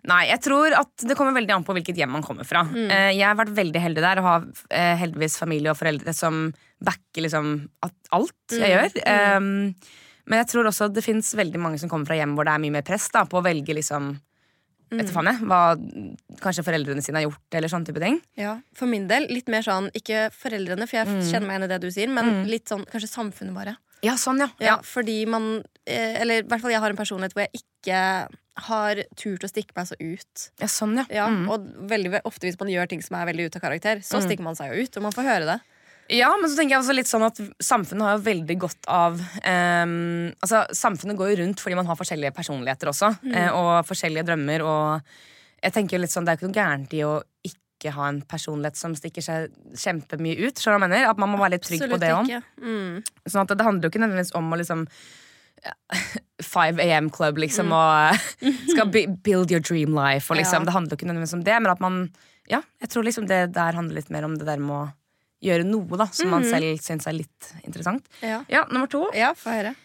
Speaker 2: Nei, jeg tror at det kommer veldig an på hvilket hjem man kommer fra.
Speaker 1: Mm.
Speaker 2: Eh, jeg har vært veldig heldig der og har eh, heldigvis familie og foreldre som backer liksom alt jeg
Speaker 1: Mm,
Speaker 2: gjør. Um, men jeg tror også det fins veldig mange som kommer fra hjem hvor det er mye mer press da, på å velge liksom
Speaker 1: Mm.
Speaker 2: Vet jeg, hva kanskje foreldrene sine har gjort, eller sånne type ting.
Speaker 1: ja, for min del litt mer sånn Ikke foreldrene, for jeg
Speaker 2: Mm.
Speaker 1: kjenner meg igjen i det du sier, men litt sånn kanskje samfunnet bare.
Speaker 2: Ja, sånn, ja.
Speaker 1: Ja, fordi man eh, Eller i hvert fall jeg har en personlighet hvor jeg ikke har turt å stikke meg så ut.
Speaker 2: ja sånn, ja.
Speaker 1: Ja,
Speaker 2: Mm.
Speaker 1: Og veldig ofte hvis man gjør ting som er veldig ute av karakter, så
Speaker 2: Mm.
Speaker 1: stikker man seg jo ut, og man får høre det.
Speaker 2: Ja, men så tenker jeg også litt sånn at samfunnet har jo veldig godt av um, Altså, samfunnet går jo rundt fordi man har forskjellige personligheter også, eh, og forskjellige drømmer, og jeg tenker jo litt sånn, det er jo ikke noe gærent i å ikke ha en personlighet som stikker seg kjempemye ut, skjønner du jeg mener? At man må være litt trygg på
Speaker 1: Absolutt
Speaker 2: det
Speaker 1: òg. Mm.
Speaker 2: Sånn at det handler jo ikke nødvendigvis om å liksom 5 AM Club, liksom,
Speaker 1: Mm.
Speaker 2: og skal build your dream life, og liksom,
Speaker 1: Ja.
Speaker 2: det handler jo ikke nødvendigvis om det, men at man, ja, jeg tror liksom det der handler litt mer om det der med å gjøre noe, da, som man
Speaker 1: Mhm.
Speaker 2: selv syns er litt interessant.
Speaker 1: Ja.
Speaker 2: Ja, nummer to.
Speaker 1: ja, få høre.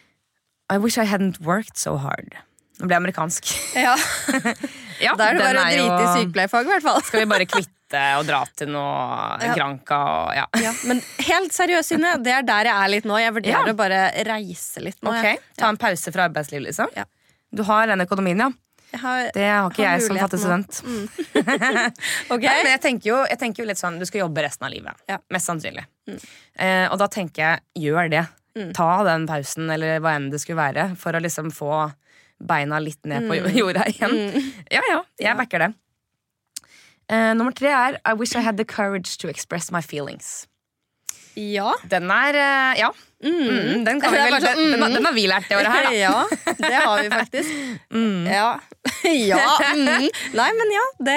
Speaker 2: I wish I hadn't worked so hard. Nå ble jeg amerikansk.
Speaker 1: Ja,
Speaker 2: Ja,
Speaker 1: Da er det bare å drite i
Speaker 2: jo-
Speaker 1: sykepleierfag, i hvert fall.
Speaker 2: Skal vi bare kvitte og dra til noe
Speaker 1: Ja.
Speaker 2: Granca og ja.
Speaker 1: Ja, men helt seriøst, Synne, det er der jeg er litt nå. Jeg vurderer
Speaker 2: Ja.
Speaker 1: å bare reise litt nå.
Speaker 2: Ok. Ta en pause fra arbeidslivet, liksom.
Speaker 1: Ja.
Speaker 2: Du har den økonomien, ja.
Speaker 1: Har,
Speaker 2: Det har ikke
Speaker 1: Har
Speaker 2: jeg som fattig student.
Speaker 1: ok?
Speaker 2: Nei, men jeg tenker, jo, jeg tenker jo litt sånn Du skal jobbe resten av livet.
Speaker 1: Ja.
Speaker 2: Mest sannsynlig. Eh, og da tenker jeg gjør det.
Speaker 1: Mm.
Speaker 2: Ta den pausen, eller hva enn det skulle være, for å liksom få beina litt ned på
Speaker 1: Mm.
Speaker 2: jorda igjen. Ja, ja, jeg backer det. Eh, nummer tre er I wish I had the courage to express my feelings.
Speaker 1: Ja.
Speaker 2: Den er eh, Ja. Mm, den, kan vi
Speaker 1: er
Speaker 2: vel,
Speaker 1: sånn,
Speaker 2: den, den,
Speaker 1: mm.
Speaker 2: den har vi lært det året her, da.
Speaker 1: Ja, det har vi faktisk. Ja. ja. Mm. Nei, men ja, det,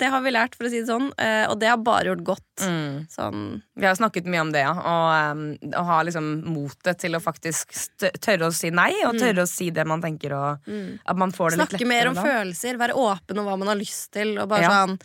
Speaker 1: det har vi lært, for å si det sånn. Eh, Og det har bare gjort godt.
Speaker 2: Mm.
Speaker 1: Sånn
Speaker 2: Vi har snakket mye om det, ja. Og um, å ha liksom motet til å faktisk tørre å si nei, og tørre å si det man tenker, og at man får det litt lettere.
Speaker 1: Snakke mer om
Speaker 2: da.
Speaker 1: følelser, være åpen om hva man har lyst til. Og bare
Speaker 2: Ja.
Speaker 1: sånn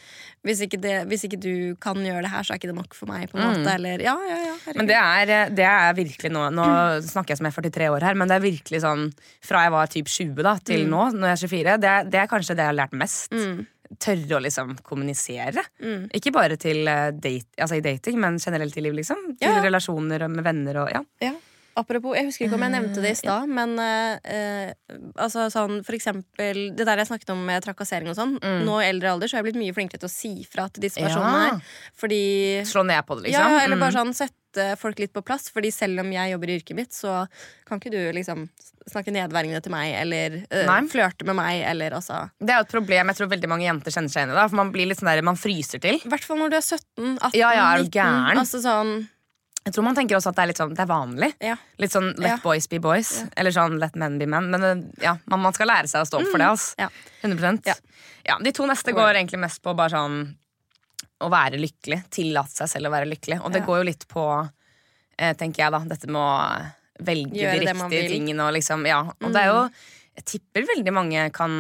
Speaker 1: hvis ikke, det, hvis ikke du kan gjøre det her, så er ikke det nok for meg. på en måte Eller ja, ja, ja herregud.
Speaker 2: Men det er, eh, det er virkelig nå Nå snakker jeg som jeg er 43 år her, men det er virkelig sånn fra jeg var typ 20 da, til nå, når jeg er 24, det det er kanskje det jeg har lært mest.
Speaker 1: Mm.
Speaker 2: Tørre å liksom kommunisere.
Speaker 1: Mm.
Speaker 2: Ikke bare til eh, date, altså i dating, men generelt i livet, liksom. Til
Speaker 1: Ja.
Speaker 2: relasjoner med venner og ja.
Speaker 1: Ja. Apropos, jeg husker ikke om jeg nevnte det i stad, men eh, eh, altså sånn for eksempel Det der jeg snakket om med trakassering og sånn. Nå i eldre alder så har jeg blitt mye flinkere til å si fra til disse
Speaker 2: Ja.
Speaker 1: personene her. Fordi
Speaker 2: Slå ned på det, liksom.
Speaker 1: Ja, eller bare
Speaker 2: Mm.
Speaker 1: sånn sette folk litt på plass. Fordi selv om jeg jobber i yrket mitt, så kan ikke du liksom snakke nedverdigende til meg eller uh, flørte med meg eller altså
Speaker 2: Det er jo et problem jeg tror veldig mange jenter kjenner seg igjen i. For Man blir litt sånn der, man fryser til.
Speaker 1: I hvert fall når du er 17, 18,
Speaker 2: Ja, ja, er
Speaker 1: 19. Altså sånn
Speaker 2: Jeg tror man tenker også at det er litt sånn, det er vanlig.
Speaker 1: Ja.
Speaker 2: Litt sånn let
Speaker 1: Ja.
Speaker 2: boys be boys. Eller sånn let men be men. Men ja, man, man skal lære seg å stå opp for det. ass.
Speaker 1: Ja.
Speaker 2: 100
Speaker 1: Ja.
Speaker 2: ja, De to neste går egentlig mest på bare sånn å være lykkelig. Tillate seg selv å være lykkelig. Og det
Speaker 1: Ja.
Speaker 2: går jo litt på, eh, tenker jeg, da, dette med å velge
Speaker 1: Gjøre
Speaker 2: de riktige tingene og liksom Ja. Og det er jo jeg tipper veldig mange kan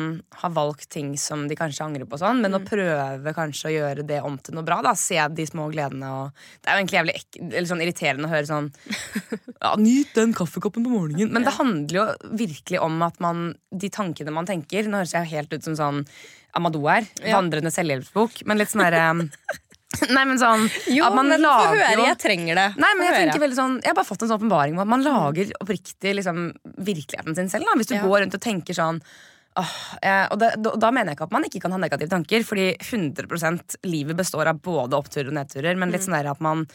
Speaker 2: ha valgt ting som de kanskje angrer på, sånn, men å prøve kanskje å gjøre det om til noe bra. da Se de små gledene. Og det er jo egentlig jævlig ek eller sånn irriterende å høre sånn ja, Nyt den kaffekoppen på morgenen. Men det handler jo virkelig om at man de tankene man tenker Nå høres jeg helt ut som sånn Amadou er.
Speaker 1: Ja.
Speaker 2: Vandrende selvhjelpsbok. Men litt sånn derre Nei, men sånn
Speaker 1: Jo,
Speaker 2: at man
Speaker 1: men få høre. Jeg trenger det.
Speaker 2: Nei, men jeg tenker veldig sånn Jeg har bare fått en sånn åpenbaring om at man lager oppriktig liksom, virkeligheten sin selv. Da. Hvis du
Speaker 1: Ja.
Speaker 2: går rundt og tenker sånn åh, eh, og det, da, da mener jeg ikke at man ikke kan ha negative tanker, fordi 100 livet består av både oppturer og nedturer. Men litt
Speaker 1: Mm.
Speaker 2: sånn der at man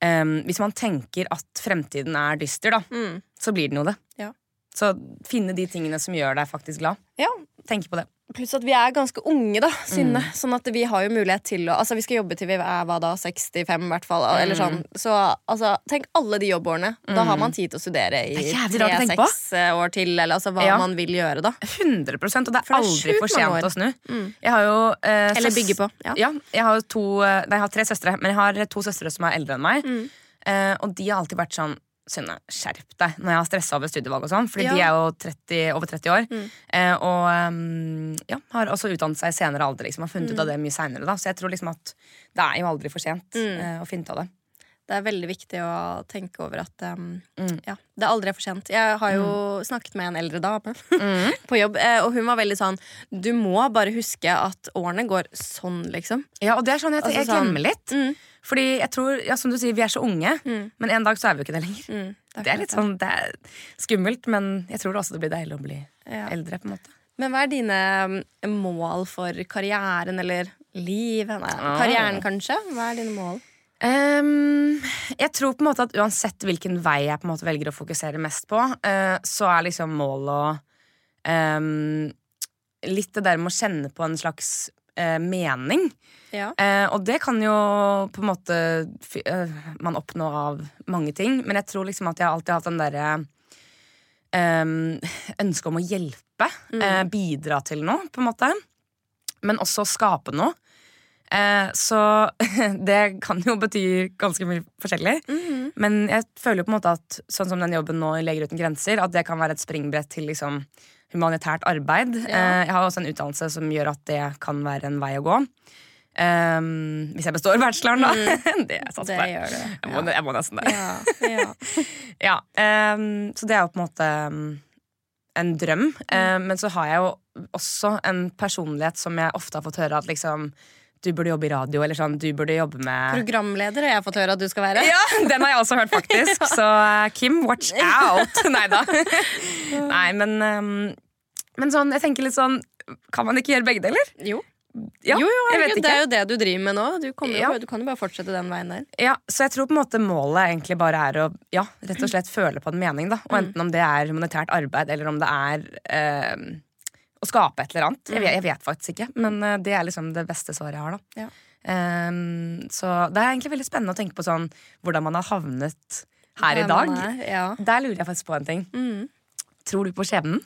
Speaker 2: em, Hvis man tenker at fremtiden er dyster, da,
Speaker 1: Mm.
Speaker 2: så blir den jo det.
Speaker 1: Ja.
Speaker 2: Så finne de tingene som gjør deg faktisk glad.
Speaker 1: Ja,
Speaker 2: Tenk på det.
Speaker 1: Pluss at vi er ganske unge, da, Synne.
Speaker 2: Mm.
Speaker 1: Sånn at vi har jo mulighet til å Altså, vi skal jobbe til vi er hva da, 65, i hvert fall. Eller
Speaker 2: Mm.
Speaker 1: sånn. Så altså, tenk alle de jobbårene. Da har man tid til å studere i tre-seks år til, eller altså hva
Speaker 2: Ja.
Speaker 1: man vil gjøre, da.
Speaker 2: 100 Og det er
Speaker 1: For det
Speaker 2: aldri for sent å snu.
Speaker 1: Mm.
Speaker 2: Jeg har jo eh,
Speaker 1: Eller bygge på. Ja.
Speaker 2: Ja, jeg har to eh, Nei, jeg har tre søstre, men jeg har to søstre som er eldre enn meg.
Speaker 1: Mm.
Speaker 2: Eh, og de har alltid vært sånn Synne, skjerp deg når jeg har stressa over studievalg og sånn. Fordi
Speaker 1: Ja.
Speaker 2: de er jo 30, over 30 år.
Speaker 1: Mm.
Speaker 2: Eh, og um, ja, har også utdannet seg i senere alder. Liksom, har funnet ut av det mye seinere. Så jeg tror liksom at det er jo aldri for sent
Speaker 1: Mm.
Speaker 2: eh, å finne ut av det.
Speaker 1: Det er veldig viktig å tenke over at um,
Speaker 2: Mm.
Speaker 1: ja, det er aldri for sent. Jeg har jo snakket med en eldre dame
Speaker 2: Mm.
Speaker 1: på jobb, eh, og hun var veldig sånn Du må bare huske at årene går sånn, liksom.
Speaker 2: Ja, og det er sånn jeg,
Speaker 1: Altså
Speaker 2: jeg
Speaker 1: sånn-
Speaker 2: glemmer litt.
Speaker 1: Mm.
Speaker 2: Fordi jeg tror, ja, som du sier, vi er så unge,
Speaker 1: Mm.
Speaker 2: men en dag så er vi jo ikke det lenger.
Speaker 1: Mm.
Speaker 2: Det er litt sånn, det er skummelt, men jeg tror også det blir deilig å bli
Speaker 1: Ja.
Speaker 2: eldre. på en måte
Speaker 1: Men hva er dine mål for karrieren eller livet? Nei,
Speaker 2: Ah.
Speaker 1: karrieren, kanskje? Hva er dine mål?
Speaker 2: Ehm, jeg tror på en måte at uansett hvilken vei jeg på en måte velger å fokusere mest på, uh, så er liksom målet å um, Litt det der med å kjenne på en slags uh, mening.
Speaker 1: Ja.
Speaker 2: Uh, og det kan jo på en måte man oppnå av mange ting, men jeg tror liksom at jeg alltid har hatt den derre um, ønsket om å hjelpe. eh, bidra til noe, på en måte. Men også skape noe. Eh, så det kan jo bety ganske mye forskjellig.
Speaker 1: Mhm.
Speaker 2: Men jeg føler jo på en måte at sånn som den jobben nå i Leger uten grenser, at det kan være et springbrett til liksom humanitært arbeid.
Speaker 1: Ja.
Speaker 2: Eh, jeg har også en utdannelse som gjør at det kan være en vei å gå. Um, hvis jeg består bacheloren, da. det er satser på.
Speaker 1: Ja.
Speaker 2: Jeg må, jeg må nesten det.
Speaker 1: Ja. ja.
Speaker 2: Ja, ehm, så det er jo på en måte um, en drøm. Ehm, men så har jeg jo også en personlighet som jeg ofte har fått høre at liksom du burde jobbe i radio, eller sånn, du burde jobbe med
Speaker 1: Programleder har jeg fått høre at du skal være.
Speaker 2: Ja, den har jeg også hørt, faktisk. Så uh, Kim, watch out! Nei da. Nei, men um, Men sånn, jeg tenker litt sånn Kan man ikke gjøre begge deler?
Speaker 1: Jo.
Speaker 2: Ja,
Speaker 1: jo, jo, herregud, det er jo det du driver med nå. Du, ja. jo, du kan jo bare fortsette den veien der.
Speaker 2: Ja, Så jeg tror på en måte målet egentlig bare er å ja, rett og slett føle på en mening. da Og enten om det er humanitært arbeid, eller om det er eh, å skape et eller annet. Jeg vet, jeg vet faktisk ikke, men eh, det er liksom det beste svaret jeg har. da
Speaker 1: Ja.
Speaker 2: Um, så det er egentlig veldig spennende å tenke på sånn hvordan man har havnet her i dag.
Speaker 1: er, Ja.
Speaker 2: Der lurer jeg faktisk på en ting.
Speaker 1: Mm.
Speaker 2: Tror du på skjebnen?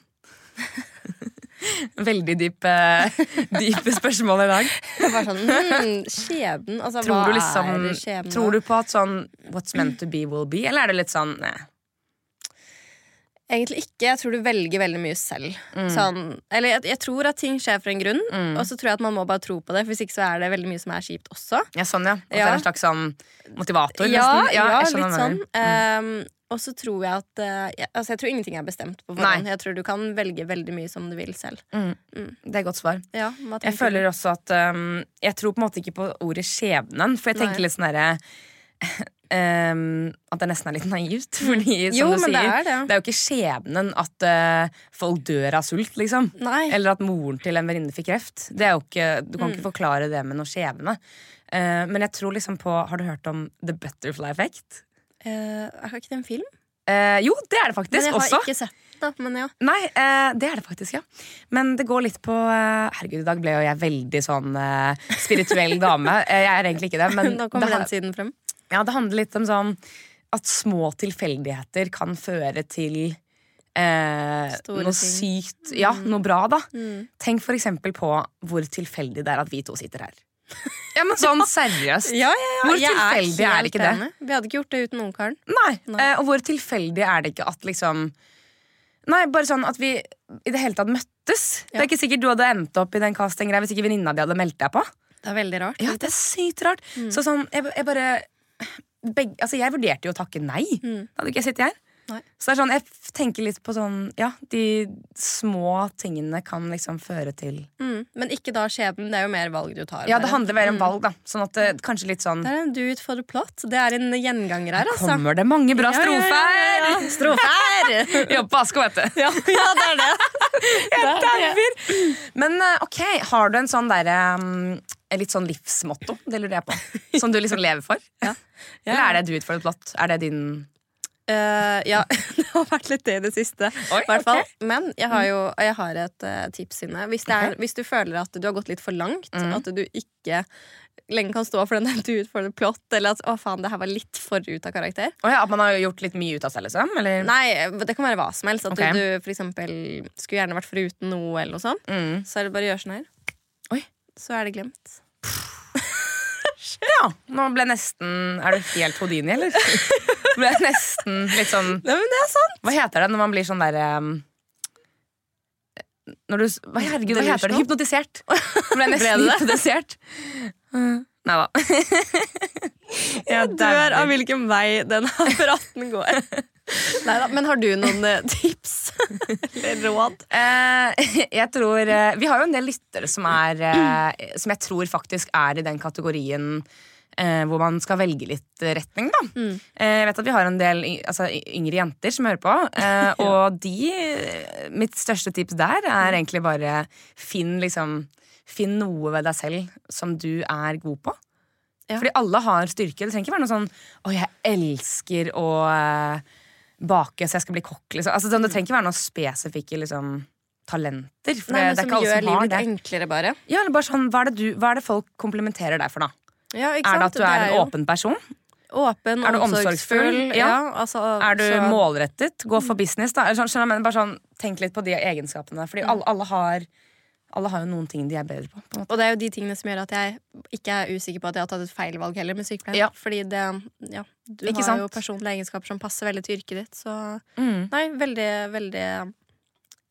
Speaker 2: Veldig dype, dype spørsmål i dag.
Speaker 1: Var sånn, mm, skjebnen, altså
Speaker 2: Tror
Speaker 1: hva
Speaker 2: du, liksom,
Speaker 1: er skjebnen?
Speaker 2: tror du på at sånn What's meant to be will be, eller er det litt sånn nei.
Speaker 1: Egentlig ikke. Jeg tror du velger veldig mye selv. Sånn, eller jeg, jeg tror at ting skjer for en grunn,
Speaker 2: Mm.
Speaker 1: og så tror jeg at man må bare tro på det. For Hvis ikke så er det veldig mye som er kjipt også.
Speaker 2: Ja, sånn, ja. At det er en slags sånn motivator?
Speaker 1: Ja, ja,
Speaker 2: ja,
Speaker 1: litt sånn.
Speaker 2: Mm.
Speaker 1: Um, og så tror jeg at uh, jeg, altså jeg tror ingenting er bestemt på forhånd. Jeg tror du kan velge veldig mye som du vil selv.
Speaker 2: Mm. Det er et godt svar.
Speaker 1: Ja,
Speaker 2: Jeg føler også at um, Jeg tror på en måte ikke på ordet skjebnen, for jeg tenker
Speaker 1: Nei.
Speaker 2: litt sånn derre um, At det nesten er litt naivt. Fordi, som
Speaker 1: Jo,
Speaker 2: du
Speaker 1: men
Speaker 2: sier,
Speaker 1: det er det.
Speaker 2: det er jo ikke skjebnen at uh, folk dør av sult, liksom.
Speaker 1: Nei.
Speaker 2: Eller at moren til en venninne fikk kreft. Ikke, du kan
Speaker 1: Mm.
Speaker 2: ikke forklare det med noe skjebne. Uh, men jeg tror liksom på Har du hørt om The Butterfly Effect?
Speaker 1: Eh, er ikke det en film?
Speaker 2: Uh, jo, det er det faktisk Men
Speaker 1: jeg har
Speaker 2: også.
Speaker 1: ikke sett. Men ja.
Speaker 2: Nei, eh, det er det faktisk, ja. Men det går litt på Herregud, i dag ble jo jeg veldig sånn spirituell dame. Jeg er egentlig ikke det, men
Speaker 1: Nå kommer
Speaker 2: det,
Speaker 1: den siden frem.
Speaker 2: Ja, det handler litt om sånn at små tilfeldigheter kan føre til eh, noe
Speaker 1: ting.
Speaker 2: sykt Ja, noe bra, da.
Speaker 1: Mm.
Speaker 2: Tenk for eksempel på hvor tilfeldig det er at vi to sitter her. Ja, men sånn seriøst.
Speaker 1: Ja, ja, ja.
Speaker 2: Hvor
Speaker 1: jeg
Speaker 2: tilfeldig er
Speaker 1: er
Speaker 2: ikke det?
Speaker 1: Vi hadde ikke gjort det uten ungkaren.
Speaker 2: Nei.
Speaker 1: Nei.
Speaker 2: Eh, og hvor tilfeldig er det ikke at liksom Nei, bare sånn at vi i det hele tatt møttes. Det er ikke sikkert du hadde endt opp i den castinggreia hvis ikke venninna di hadde meldt deg på.
Speaker 1: Det er veldig rart.
Speaker 2: Ja, det er sykt rart. Så sånn, jeg, jeg bare begge, Altså, jeg vurderte jo å takke nei.
Speaker 1: Mm.
Speaker 2: Hadde ikke jeg sittet her.
Speaker 1: Nei.
Speaker 2: Så det er sånn, jeg tenker litt på sånn Ja, de små tingene kan liksom føre til
Speaker 1: Mm. Men ikke da skjebnen. Det er jo mer valg du tar.
Speaker 2: Ja, det handler mer om
Speaker 1: Mm.
Speaker 2: valg, da. Sånn at det kanskje litt sånn
Speaker 1: Det er en do it for the plot. Det er en gjenganger her, altså.
Speaker 2: Kommer det mange bra
Speaker 1: Ja, ja, ja,
Speaker 2: strofer?
Speaker 1: ja, ja. Strofer!
Speaker 2: Jobb på Asko, vet du.
Speaker 1: ja, det er det. Er.
Speaker 2: Dauer! Men eh, ok, har du en sånn derre um, en litt sånn livsmotto, det lurer jeg på, som du liksom lever for?
Speaker 1: Ja.
Speaker 2: Eller er det du utfordret blått? Er det din
Speaker 1: uh, ja, det har vært litt det i det siste.
Speaker 2: Oi,
Speaker 1: hvert fall.
Speaker 2: ok.
Speaker 1: Men jeg har jo jeg har et uh, tips inne. Hvis, det er,
Speaker 2: okay.
Speaker 1: hvis du føler at du har gått litt for langt,
Speaker 2: Mm.
Speaker 1: at du ikke lenger kan stå for den der do plott eller at å faen, det her var litt for ut av karakter.
Speaker 2: Oh, ja, At man har gjort litt mye ut av seg, liksom? Eller?
Speaker 1: Nei, det kan være hva som helst. At
Speaker 2: okay.
Speaker 1: du, du for eksempel skulle gjerne vært foruten noe, eller noe sånt.
Speaker 2: Mm.
Speaker 1: Så er det bare å gjøre sånn her.
Speaker 2: Oi.
Speaker 1: Så er det glemt.
Speaker 2: Ja, nå ble nesten Er du helt Houdini, eller? ble nesten litt sånn
Speaker 1: Nei, men det er sant!
Speaker 2: Hva heter det når man blir sånn der um, Når du hva, Herregud, hva heter det? Hypnotisert. Ble nesten hypnotisert. Nei da.
Speaker 1: Jeg dør av hvilken vei den apparaten går. Neida, men har du noen eh, tips eller råd?
Speaker 2: Eh, jeg tror eh, Vi har jo en del lyttere som er eh, Som jeg tror faktisk er i den kategorien eh, hvor man skal velge litt retning, da.
Speaker 1: Mm.
Speaker 2: Eh, jeg vet at vi har en del altså, yngre jenter som hører på, og de Mitt største tips der er egentlig bare finn liksom Finn noe ved deg selv som du er god på.
Speaker 1: Ja.
Speaker 2: Fordi alle har styrke. Det trenger ikke være noe sånn 'Å, jeg elsker å eh, bake, så jeg skal bli kokk'. Liksom. Altså, sånn, det trenger ikke være noen spesifikke liksom, talenter. For
Speaker 1: Nei, men
Speaker 2: det er
Speaker 1: som gjør
Speaker 2: som
Speaker 1: livet litt enklere, bare.
Speaker 2: Ja, eller bare sånn, hva, er det du, hva er det folk komplimenterer deg for, da?
Speaker 1: Ja,
Speaker 2: Er det at du er en
Speaker 1: jo
Speaker 2: åpen person?
Speaker 1: åpen,
Speaker 2: Er du
Speaker 1: omsorgsfull? Ja.
Speaker 2: Ja.
Speaker 1: altså,
Speaker 2: Er du
Speaker 1: så-
Speaker 2: målrettet? Gå for business, da? Skjønner men bare sånn, tenk litt på de egenskapene. Fordi alle, alle, har, alle har jo noen ting de er bedre på. på.
Speaker 1: Og det er jo de tingene som gjør at jeg ikke er usikker på at jeg har tatt et feil valg heller med sykepleien.
Speaker 2: Ja.
Speaker 1: Fordi det, ja, du
Speaker 2: Ikke
Speaker 1: har jo
Speaker 2: sant?
Speaker 1: personlige egenskaper som passer veldig til yrket ditt. Så
Speaker 2: Mm.
Speaker 1: nei, veldig, veldig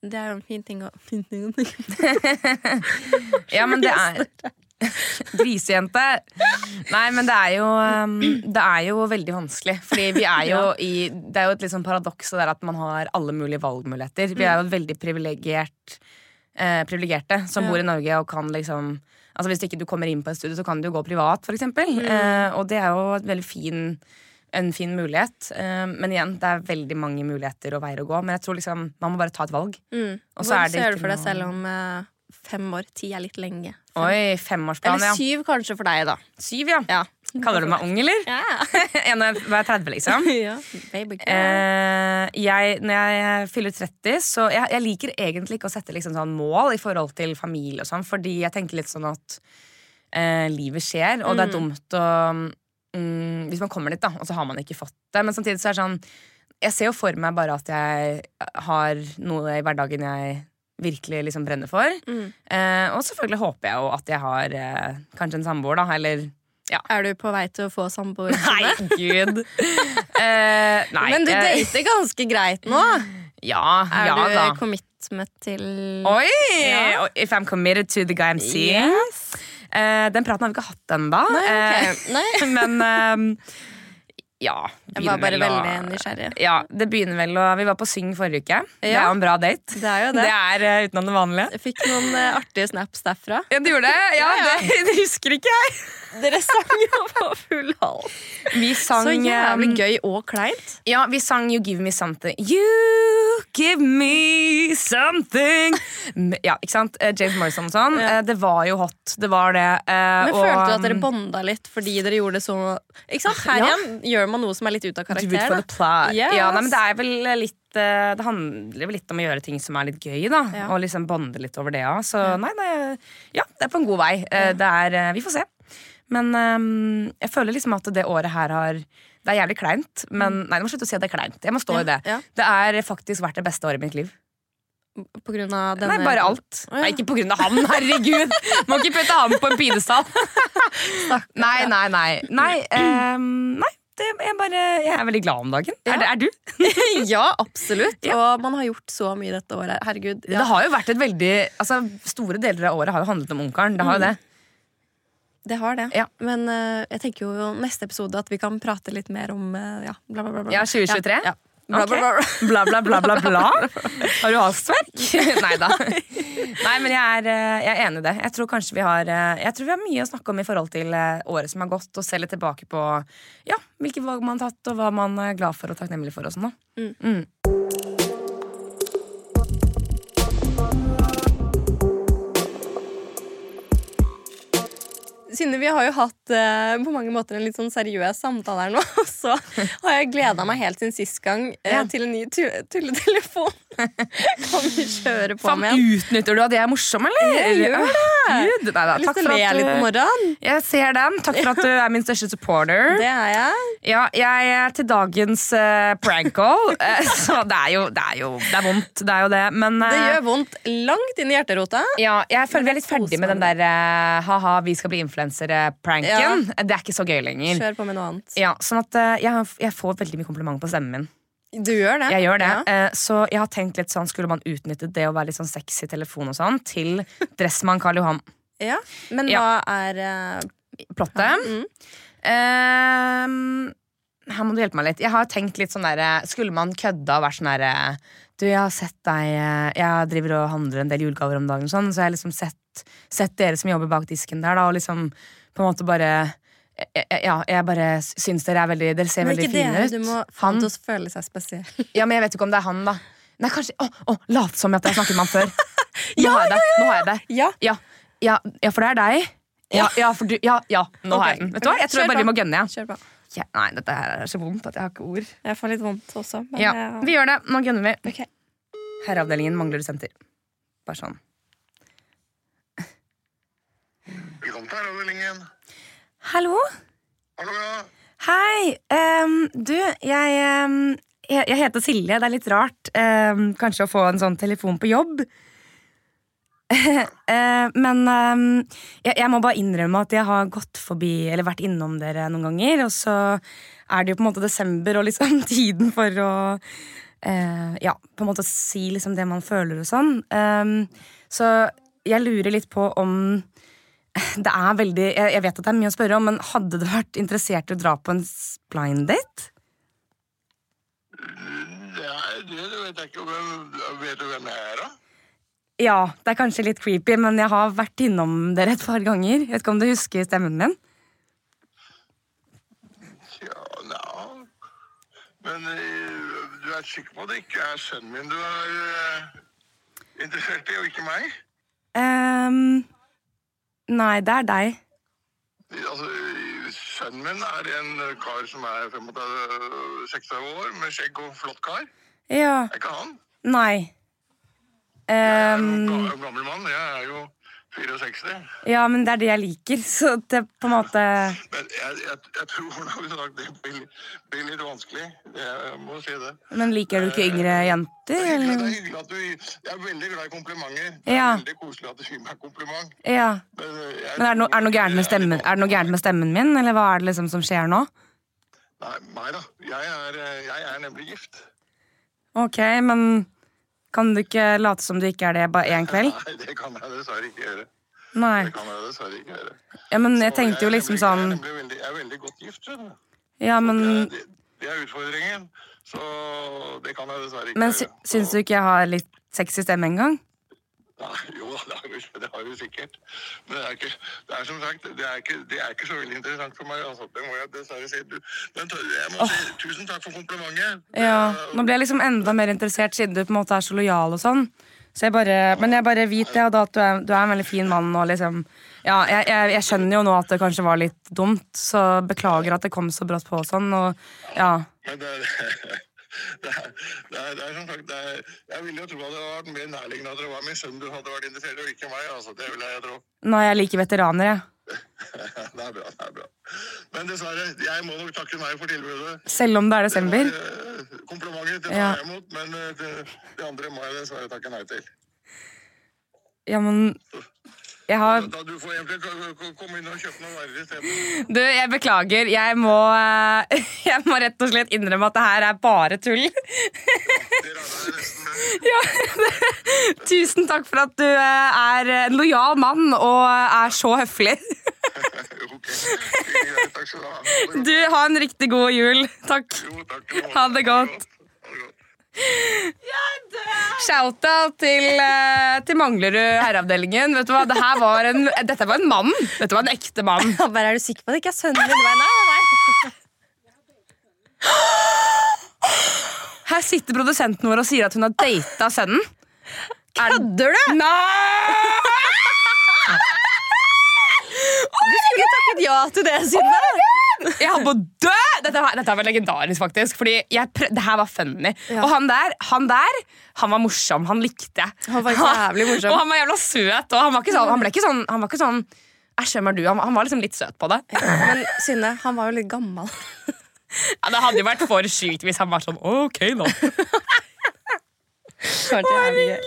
Speaker 1: Det er jo en fin ting å, fin ting å tenke
Speaker 2: Ja, men det er Grisejente! Nei, men det er jo um, Det er jo veldig vanskelig. Fordi vi er jo i Det er jo et sånn paradoks at man har alle mulige valgmuligheter. Vi er jo et veldig privilegert eh, privilegerte som
Speaker 1: Ja.
Speaker 2: bor i Norge og kan liksom Altså Hvis ikke du kommer inn på et studie, så kan du gå privat, for eksempel. Eh, og det er jo et veldig fin en fin mulighet. Eh, men igjen, det er veldig mange muligheter og veier å gå. Men jeg tror liksom man må bare ta et valg.
Speaker 1: Mm.
Speaker 2: Og så
Speaker 1: Hvor
Speaker 2: er det
Speaker 1: ser du for deg selv om eh, fem år? Ti er litt lenge. Fem.
Speaker 2: Oi, femårsplan,
Speaker 1: Eller syv kanskje for deg, da.
Speaker 2: Syv, ja.
Speaker 1: Ja.
Speaker 2: Kaller du meg ung, eller?
Speaker 1: Ja.
Speaker 2: Ja, når jeg var 30, liksom.
Speaker 1: ja. Baby.
Speaker 2: Eh, jeg, når jeg fyller 30, så jeg, jeg liker egentlig ikke å sette liksom sånn mål i forhold til familie og sånn, fordi jeg tenker litt sånn at eh, livet skjer, og det er
Speaker 1: Mm.
Speaker 2: dumt å mm, Hvis man kommer dit, da, og så har man ikke fått det. Men samtidig så er det sånn Jeg ser jo for meg bare at jeg har noe i hverdagen jeg virkelig liksom brenner for.
Speaker 1: Mm.
Speaker 2: Eh, og selvfølgelig håper jeg jo at jeg har eh, kanskje en samboer, da, eller
Speaker 1: Er du på vei til å få samboer?
Speaker 2: Nei, gud. uh, nei,
Speaker 1: Men du dater ganske greit nå.
Speaker 2: Ja,
Speaker 1: Er
Speaker 2: ja
Speaker 1: du
Speaker 2: da.
Speaker 1: commitment til
Speaker 2: Oi!
Speaker 1: Ja.
Speaker 2: If I'm committed to the guy I'm seeing.
Speaker 1: Yes.
Speaker 2: Uh, den praten har vi ikke hatt ennå.
Speaker 1: Nei, ok.
Speaker 2: Men ehm, ja.
Speaker 1: Jeg var bare
Speaker 2: å-
Speaker 1: veldig nysgjerrig.
Speaker 2: Ja, det begynner vel å Vi var på Syng forrige uke. Det er jo en bra date.
Speaker 1: Det er jo
Speaker 2: Det
Speaker 1: det.
Speaker 2: er uh, utenom det vanlige.
Speaker 1: Jeg fikk noen uh, artige snaps derfra.
Speaker 2: Ja, du gjorde det? Ja,
Speaker 1: Ja, ja.
Speaker 2: Det, det husker ikke jeg.
Speaker 1: Dere sang jo på full.
Speaker 2: Vi sang
Speaker 1: Så jævlig
Speaker 2: ehm,
Speaker 1: gøy og kleint.
Speaker 2: Ja, vi sang You Give Me Something. You give me something Ja, ikke sant? Eh, James Morrison og sånn.
Speaker 1: Ja.
Speaker 2: Eh, Det var jo hot. Det var det. eh,
Speaker 1: Men
Speaker 2: og,
Speaker 1: følte du at dere
Speaker 2: um,
Speaker 1: bonda litt fordi dere gjorde det så Ikke sant? Her
Speaker 2: Ja.
Speaker 1: igjen gjør man noe som er litt ut av karakter. Yes.
Speaker 2: Ja, nei, men det er vel litt Det handler vel litt om å gjøre ting som er litt gøy, da.
Speaker 1: Ja.
Speaker 2: Og liksom bonde litt over det òg. Så nei, det, ja, det er på en god vei. Ja. Det er, vi får se. Men um, jeg føler liksom at det året her har Det er jævlig kleint, men Nei, jeg må slutte å si at det er kleint. Jeg må stå i det.
Speaker 1: Mm. Ja,
Speaker 2: Det er faktisk vært det beste året i mitt liv.
Speaker 1: På grunn av denne
Speaker 2: Nei, bare alt.
Speaker 1: Oh, ja.
Speaker 2: Nei, ikke på grunn av han, herregud! Må ikke putte han på en pidestall. Nei, nei, nei. Nei, um, nei det, jeg, bare, jeg er veldig glad om dagen.
Speaker 1: Ja.
Speaker 2: Er, det, er du?
Speaker 1: ja, absolutt.
Speaker 2: Ja.
Speaker 1: Og man har gjort så mye dette året. Herregud.
Speaker 2: Det har jo vært et veldig altså, Store deler av året har jo handlet om onkelen. Det har jo det.
Speaker 1: Det har det.
Speaker 2: Ja.
Speaker 1: Men uh, jeg tenker jo neste episode at vi kan prate litt mer om uh, ja, bla, bla, bla, bla.
Speaker 2: Ja, 2023?
Speaker 1: Ja. Bla, bla, bla, bla.
Speaker 2: Bla, bla, bla, bla. Har du hastverk? Nei da. Nei, men jeg er, eh, jeg er enig i det. Jeg tror kanskje vi har Jeg tror vi har mye å snakke om i forhold til året som har gått, og se litt tilbake på ja, hvilke valg man har tatt, og hva man er glad for og takknemlig for. og sånn da.
Speaker 1: Mm.
Speaker 2: Mm.
Speaker 1: Synne, vi har jo hatt uh, på mange måter en litt sånn seriøs samtale her nå. Og så har jeg gleda meg helt siden sist gang uh,
Speaker 2: Ja.
Speaker 1: til en ny tu- tulletelefon. kan vi kjøre på med den?
Speaker 2: utnytter du at jeg er morsom, eller?
Speaker 1: Jeg gjør det.
Speaker 2: Gud, nei, da, takk for at du. Jeg ser den. Takk for at du er min største supporter.
Speaker 1: Det er jeg.
Speaker 2: Ja, jeg er til dagens uh, prank call. så det er jo det er jo det er vondt, det er jo det. Men
Speaker 1: Det gjør vondt langt inn i hjerterota.
Speaker 2: ja, jeg føler vi er litt ferdig med den der ha-ha, vi skal bli influensere-pranken. Det er ikke så gøy lenger.
Speaker 1: Kjør på med noe annet.
Speaker 2: Ja, sånn at eh, jeg, jeg får veldig mye kompliment på stemmen min.
Speaker 1: Du gjør det.
Speaker 2: Jeg gjør det,
Speaker 1: Ja.
Speaker 2: eh, Så jeg har tenkt litt sånn Skulle man utnytte det å være litt sånn sexy telefon og sånn til Dressmann Karl Johan?
Speaker 1: Ja. Men
Speaker 2: Ja.
Speaker 1: hva er uh,
Speaker 2: Plottet?
Speaker 1: mm.
Speaker 2: Ehm, her må du hjelpe meg litt. Jeg har tenkt litt sånn der, Skulle man kødda og vært sånn derre Du, jeg har sett deg eh, Jeg driver og handler en del julegaver om dagen, sånn, så jeg har liksom sett, sett dere som jobber bak disken der, da, og liksom på en måte bare eh, eh, ja, jeg bare syns dere er veldig Dere ser
Speaker 1: Men
Speaker 2: veldig fine
Speaker 1: det.
Speaker 2: ut.
Speaker 1: Du må få til å føle seg spesiell.
Speaker 2: Ja, men jeg vet ikke om det er han, da. Nei, kanskje Å, å lat som at jeg snakket med han før. Nå har jeg det. Nå har jeg det.
Speaker 1: Ja.
Speaker 2: Ja, ja, ja for det er deg. Ja, ja, du, ja, ja nå
Speaker 1: okay.
Speaker 2: har jeg den. Vet du hva? Jeg tror bare vi må gønne. Ja. Ja, nei, dette her er så vondt at jeg har ikke ord.
Speaker 1: Jeg får litt vondt også. Men
Speaker 2: Ja,
Speaker 1: jeg-
Speaker 2: Vi gjør det. Nå gønner vi.
Speaker 1: Okay.
Speaker 2: Herreavdelingen mangler du senter. Bare sånn.
Speaker 3: Velkommen til.
Speaker 2: Hallo?
Speaker 3: Hallo, ja.
Speaker 2: Hei. Um, du, jeg, um, jeg Jeg heter Silje. Det er litt rart um, kanskje å få en sånn telefon på jobb. uh, men jeg, jeg må bare innrømme at jeg har gått forbi Eller vært innom dere noen ganger. Og så er det jo på en måte desember og liksom tiden for å uh, Ja, på en måte si liksom det man føler og sånn. Så jeg lurer litt på om det er veldig jeg, vet at det er mye å spørre om, men hadde du vært interessert i å dra på en blind date?
Speaker 3: Det vet jeg ikke. Hvem, vet du hvem jeg er, da?
Speaker 2: Ja, det er kanskje litt creepy, men jeg har vært innom dere et par ganger. Jeg vet ikke om du husker stemmen min?
Speaker 3: Ja, nja Men eh, du er sikker på at det ikke er sønnen min du er eh, interessert i, og ikke meg?
Speaker 2: Ehm, nei, det er deg.
Speaker 3: Altså, Sønnen min er en kar som er 35-36 år, med skjegg og flott kar.
Speaker 2: Ja.
Speaker 3: Er ikke han?
Speaker 2: Nei.
Speaker 3: Jeg er en
Speaker 2: Ehm,
Speaker 3: gammel mann. Jeg er jo 64.
Speaker 2: Ja, men det er det jeg liker, så det på en måte
Speaker 3: Men jeg, jeg, jeg tror nok det blir, blir litt vanskelig. Jeg må si det.
Speaker 2: Men liker du ikke yngre jenter,
Speaker 3: Det er hyggelig, det er hyggelig at du Jeg er veldig glad i komplimenter. Det er
Speaker 2: Ja.
Speaker 3: veldig koselig at du gir meg kompliment.
Speaker 2: Ja.
Speaker 3: Men, eh, jeg,
Speaker 2: Men er det, noe, er, det noe med stemmen, er det noe gærent med stemmen min, eller hva er det liksom som skjer nå?
Speaker 3: Nei, nei da. Jeg er, eh, jeg er nemlig gift.
Speaker 2: Ok, men kan du ikke late som du ikke er det bare én kveld?
Speaker 3: Nei, det kan jeg dessverre ikke gjøre.
Speaker 2: Nei.
Speaker 3: Det kan jeg dessverre ikke gjøre.
Speaker 2: Ja, men jeg
Speaker 3: Så
Speaker 2: tenkte jo liksom sånn
Speaker 3: Jeg veldig, jeg er veldig godt gift, skjønner du.
Speaker 2: Ja, men,
Speaker 3: Det, det er utfordringen. Så det kan jeg dessverre ikke
Speaker 2: men
Speaker 3: gjøre.
Speaker 2: Men syns du ikke jeg har litt sexy stemme engang?
Speaker 3: Nei, jo da, det har, du sikkert. Men det er, ikke, det er som sagt, det er, ikke, det er ikke så veldig interessant for meg. Altså. Det må jeg dessverre si. Du, men jeg må si tusen takk for komplimentet.
Speaker 2: Ja, Nå ble jeg liksom enda mer interessert siden du på en måte er så lojal og sånn. Så jeg bare, men jeg bare vet det, og da at du er, du er en veldig fin mann. Og liksom, ja, jeg, jeg, jeg skjønner jo nå at det kanskje var litt dumt, så beklager at det kom så brått på. og sånn, og ja,
Speaker 3: Men det, det, er, det, er, det er som sagt det er, Jeg ville jo tro at det hadde vært mer nærliggende at det var min sønn du hadde vært interessert i, og ikke meg. altså, Det vil jeg tro.
Speaker 2: Nå er jeg like veteraner, jeg.
Speaker 3: Det er bra. det er bra. Men dessverre, jeg må nok takke nei for tilbudet.
Speaker 2: Selv om det er desember.
Speaker 3: Eh, Komplimenter det tar
Speaker 2: Ja.
Speaker 3: jeg imot, men eh, det, det andre må jeg dessverre takke nei til.
Speaker 2: Ja, men jeg har
Speaker 3: Da du får ko- komme inn og kjøpe noen varer isteden.
Speaker 2: Du, jeg beklager. Jeg må, eh, jeg må rett og slett innrømme at det her er bare tull. Ja, Tusen takk for at du eh, er en lojal mann og er så høflig.
Speaker 3: Du ha.
Speaker 2: En riktig god jul. Takk. Ha det godt. Shout-out til, eh, til Manglerud herreavdelingen. Vet du hva? Dette var en, dette var en mann. Dette var en ekte mann.
Speaker 1: Bare, er du sikker på at det ikke er sønnen din? Nei, nei, nei.
Speaker 2: Her sitter produsenten vår og sier at hun har data sønnen.
Speaker 1: Kødder du?
Speaker 2: Nei!
Speaker 1: Du skulle takket ja til det, Synne.
Speaker 2: Jeg holdt på å dø! Dette, dette var legendarisk, faktisk. Fordi det her var funny.
Speaker 1: Ja.
Speaker 2: Og han der, han der, han var morsom. Han likte jeg.
Speaker 1: Han var jævlig morsom.
Speaker 2: Og han var jævla søt. Og han var ikke sånn, han ble ikke sånn, han var ikke sånn Æsj, hvem er du? Han, han var liksom litt søt på det.
Speaker 1: Men Synne, han var jo litt gammel.
Speaker 2: Ja, det hadde jo vært for sykt hvis han var sånn ok nå.
Speaker 1: Herregud.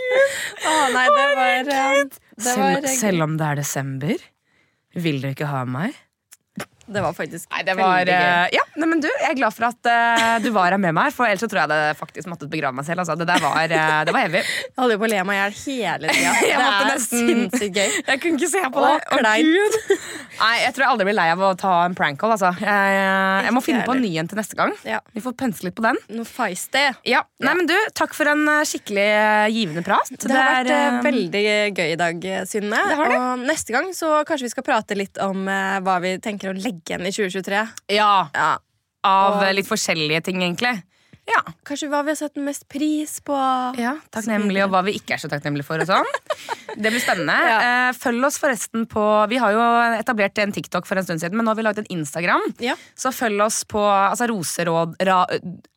Speaker 1: Å, nei, det var, eh, det var
Speaker 2: Selv, selv om det er desember, vil dere ikke ha meg?
Speaker 1: Det var faktisk
Speaker 2: Nei, det var eh, Ja, nei, men du, Jeg er glad for at uh, du var her med meg, for ellers så tror jeg det faktisk måtte begrave meg selv. Altså. Det der var, uh, det var heavy.
Speaker 1: Jeg holder jo på å le meg i hjel hele tida. Det er
Speaker 2: nesten-
Speaker 1: sinnssykt gøy.
Speaker 2: Jeg kunne ikke se på
Speaker 1: Å,
Speaker 2: det. Å. Gud. Nei, Jeg tror jeg aldri blir lei av å ta en prank call. Altså. Jeg, jeg må finne på en ny en til neste gang.
Speaker 1: Ja.
Speaker 2: Vi får pense litt på den.
Speaker 1: Noe feisty.
Speaker 2: Ja, nei, men du, Takk for en skikkelig givende prat.
Speaker 1: Det har vært
Speaker 2: er,
Speaker 1: veldig gøy i dag, Synne.
Speaker 2: Det har det.
Speaker 1: Og neste gang så kanskje vi skal prate litt om hva vi tenker å legge igjen i 2023.
Speaker 2: Ja,
Speaker 1: Ja.
Speaker 2: Av
Speaker 1: Og-
Speaker 2: eh, litt forskjellige ting, egentlig. Ja,
Speaker 1: Kanskje hva vi har sett mest pris på.
Speaker 2: ja Takknemlig, og hva vi ikke er så takknemlige for. og sånn Det blir spennende.
Speaker 1: Ja.
Speaker 2: Eh, følg oss forresten på Vi har jo etablert en TikTok for en stund siden, men nå har vi laget en Instagram.
Speaker 1: Ja.
Speaker 2: Så følg oss på altså, roseråd, ra,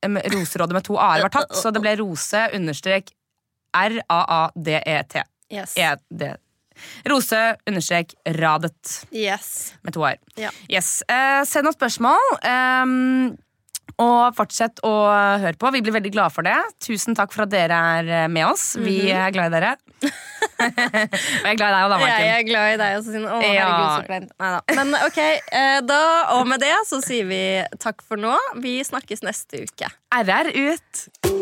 Speaker 2: Roserådet med to a-er var tatt, så det ble rose understrek R-a-a-d-e-t.
Speaker 1: Yes.
Speaker 2: E-D. Rose understrek radet
Speaker 1: yes.
Speaker 2: med to a-er.
Speaker 1: Ja.
Speaker 2: Yes. Eh, send oss spørsmål. Um, og fortsett å høre på. Vi blir veldig glade for det. Tusen takk for at dere er eh, med oss. Vi er glad i dere. og jeg er glad i deg òg, da,
Speaker 1: Jeg er glad i deg også, Sine. Å, herregud, så kleint. Neida. Men ok, eh, da, og med det så sier vi takk for nå. Vi snakkes neste uke.
Speaker 2: RR ut.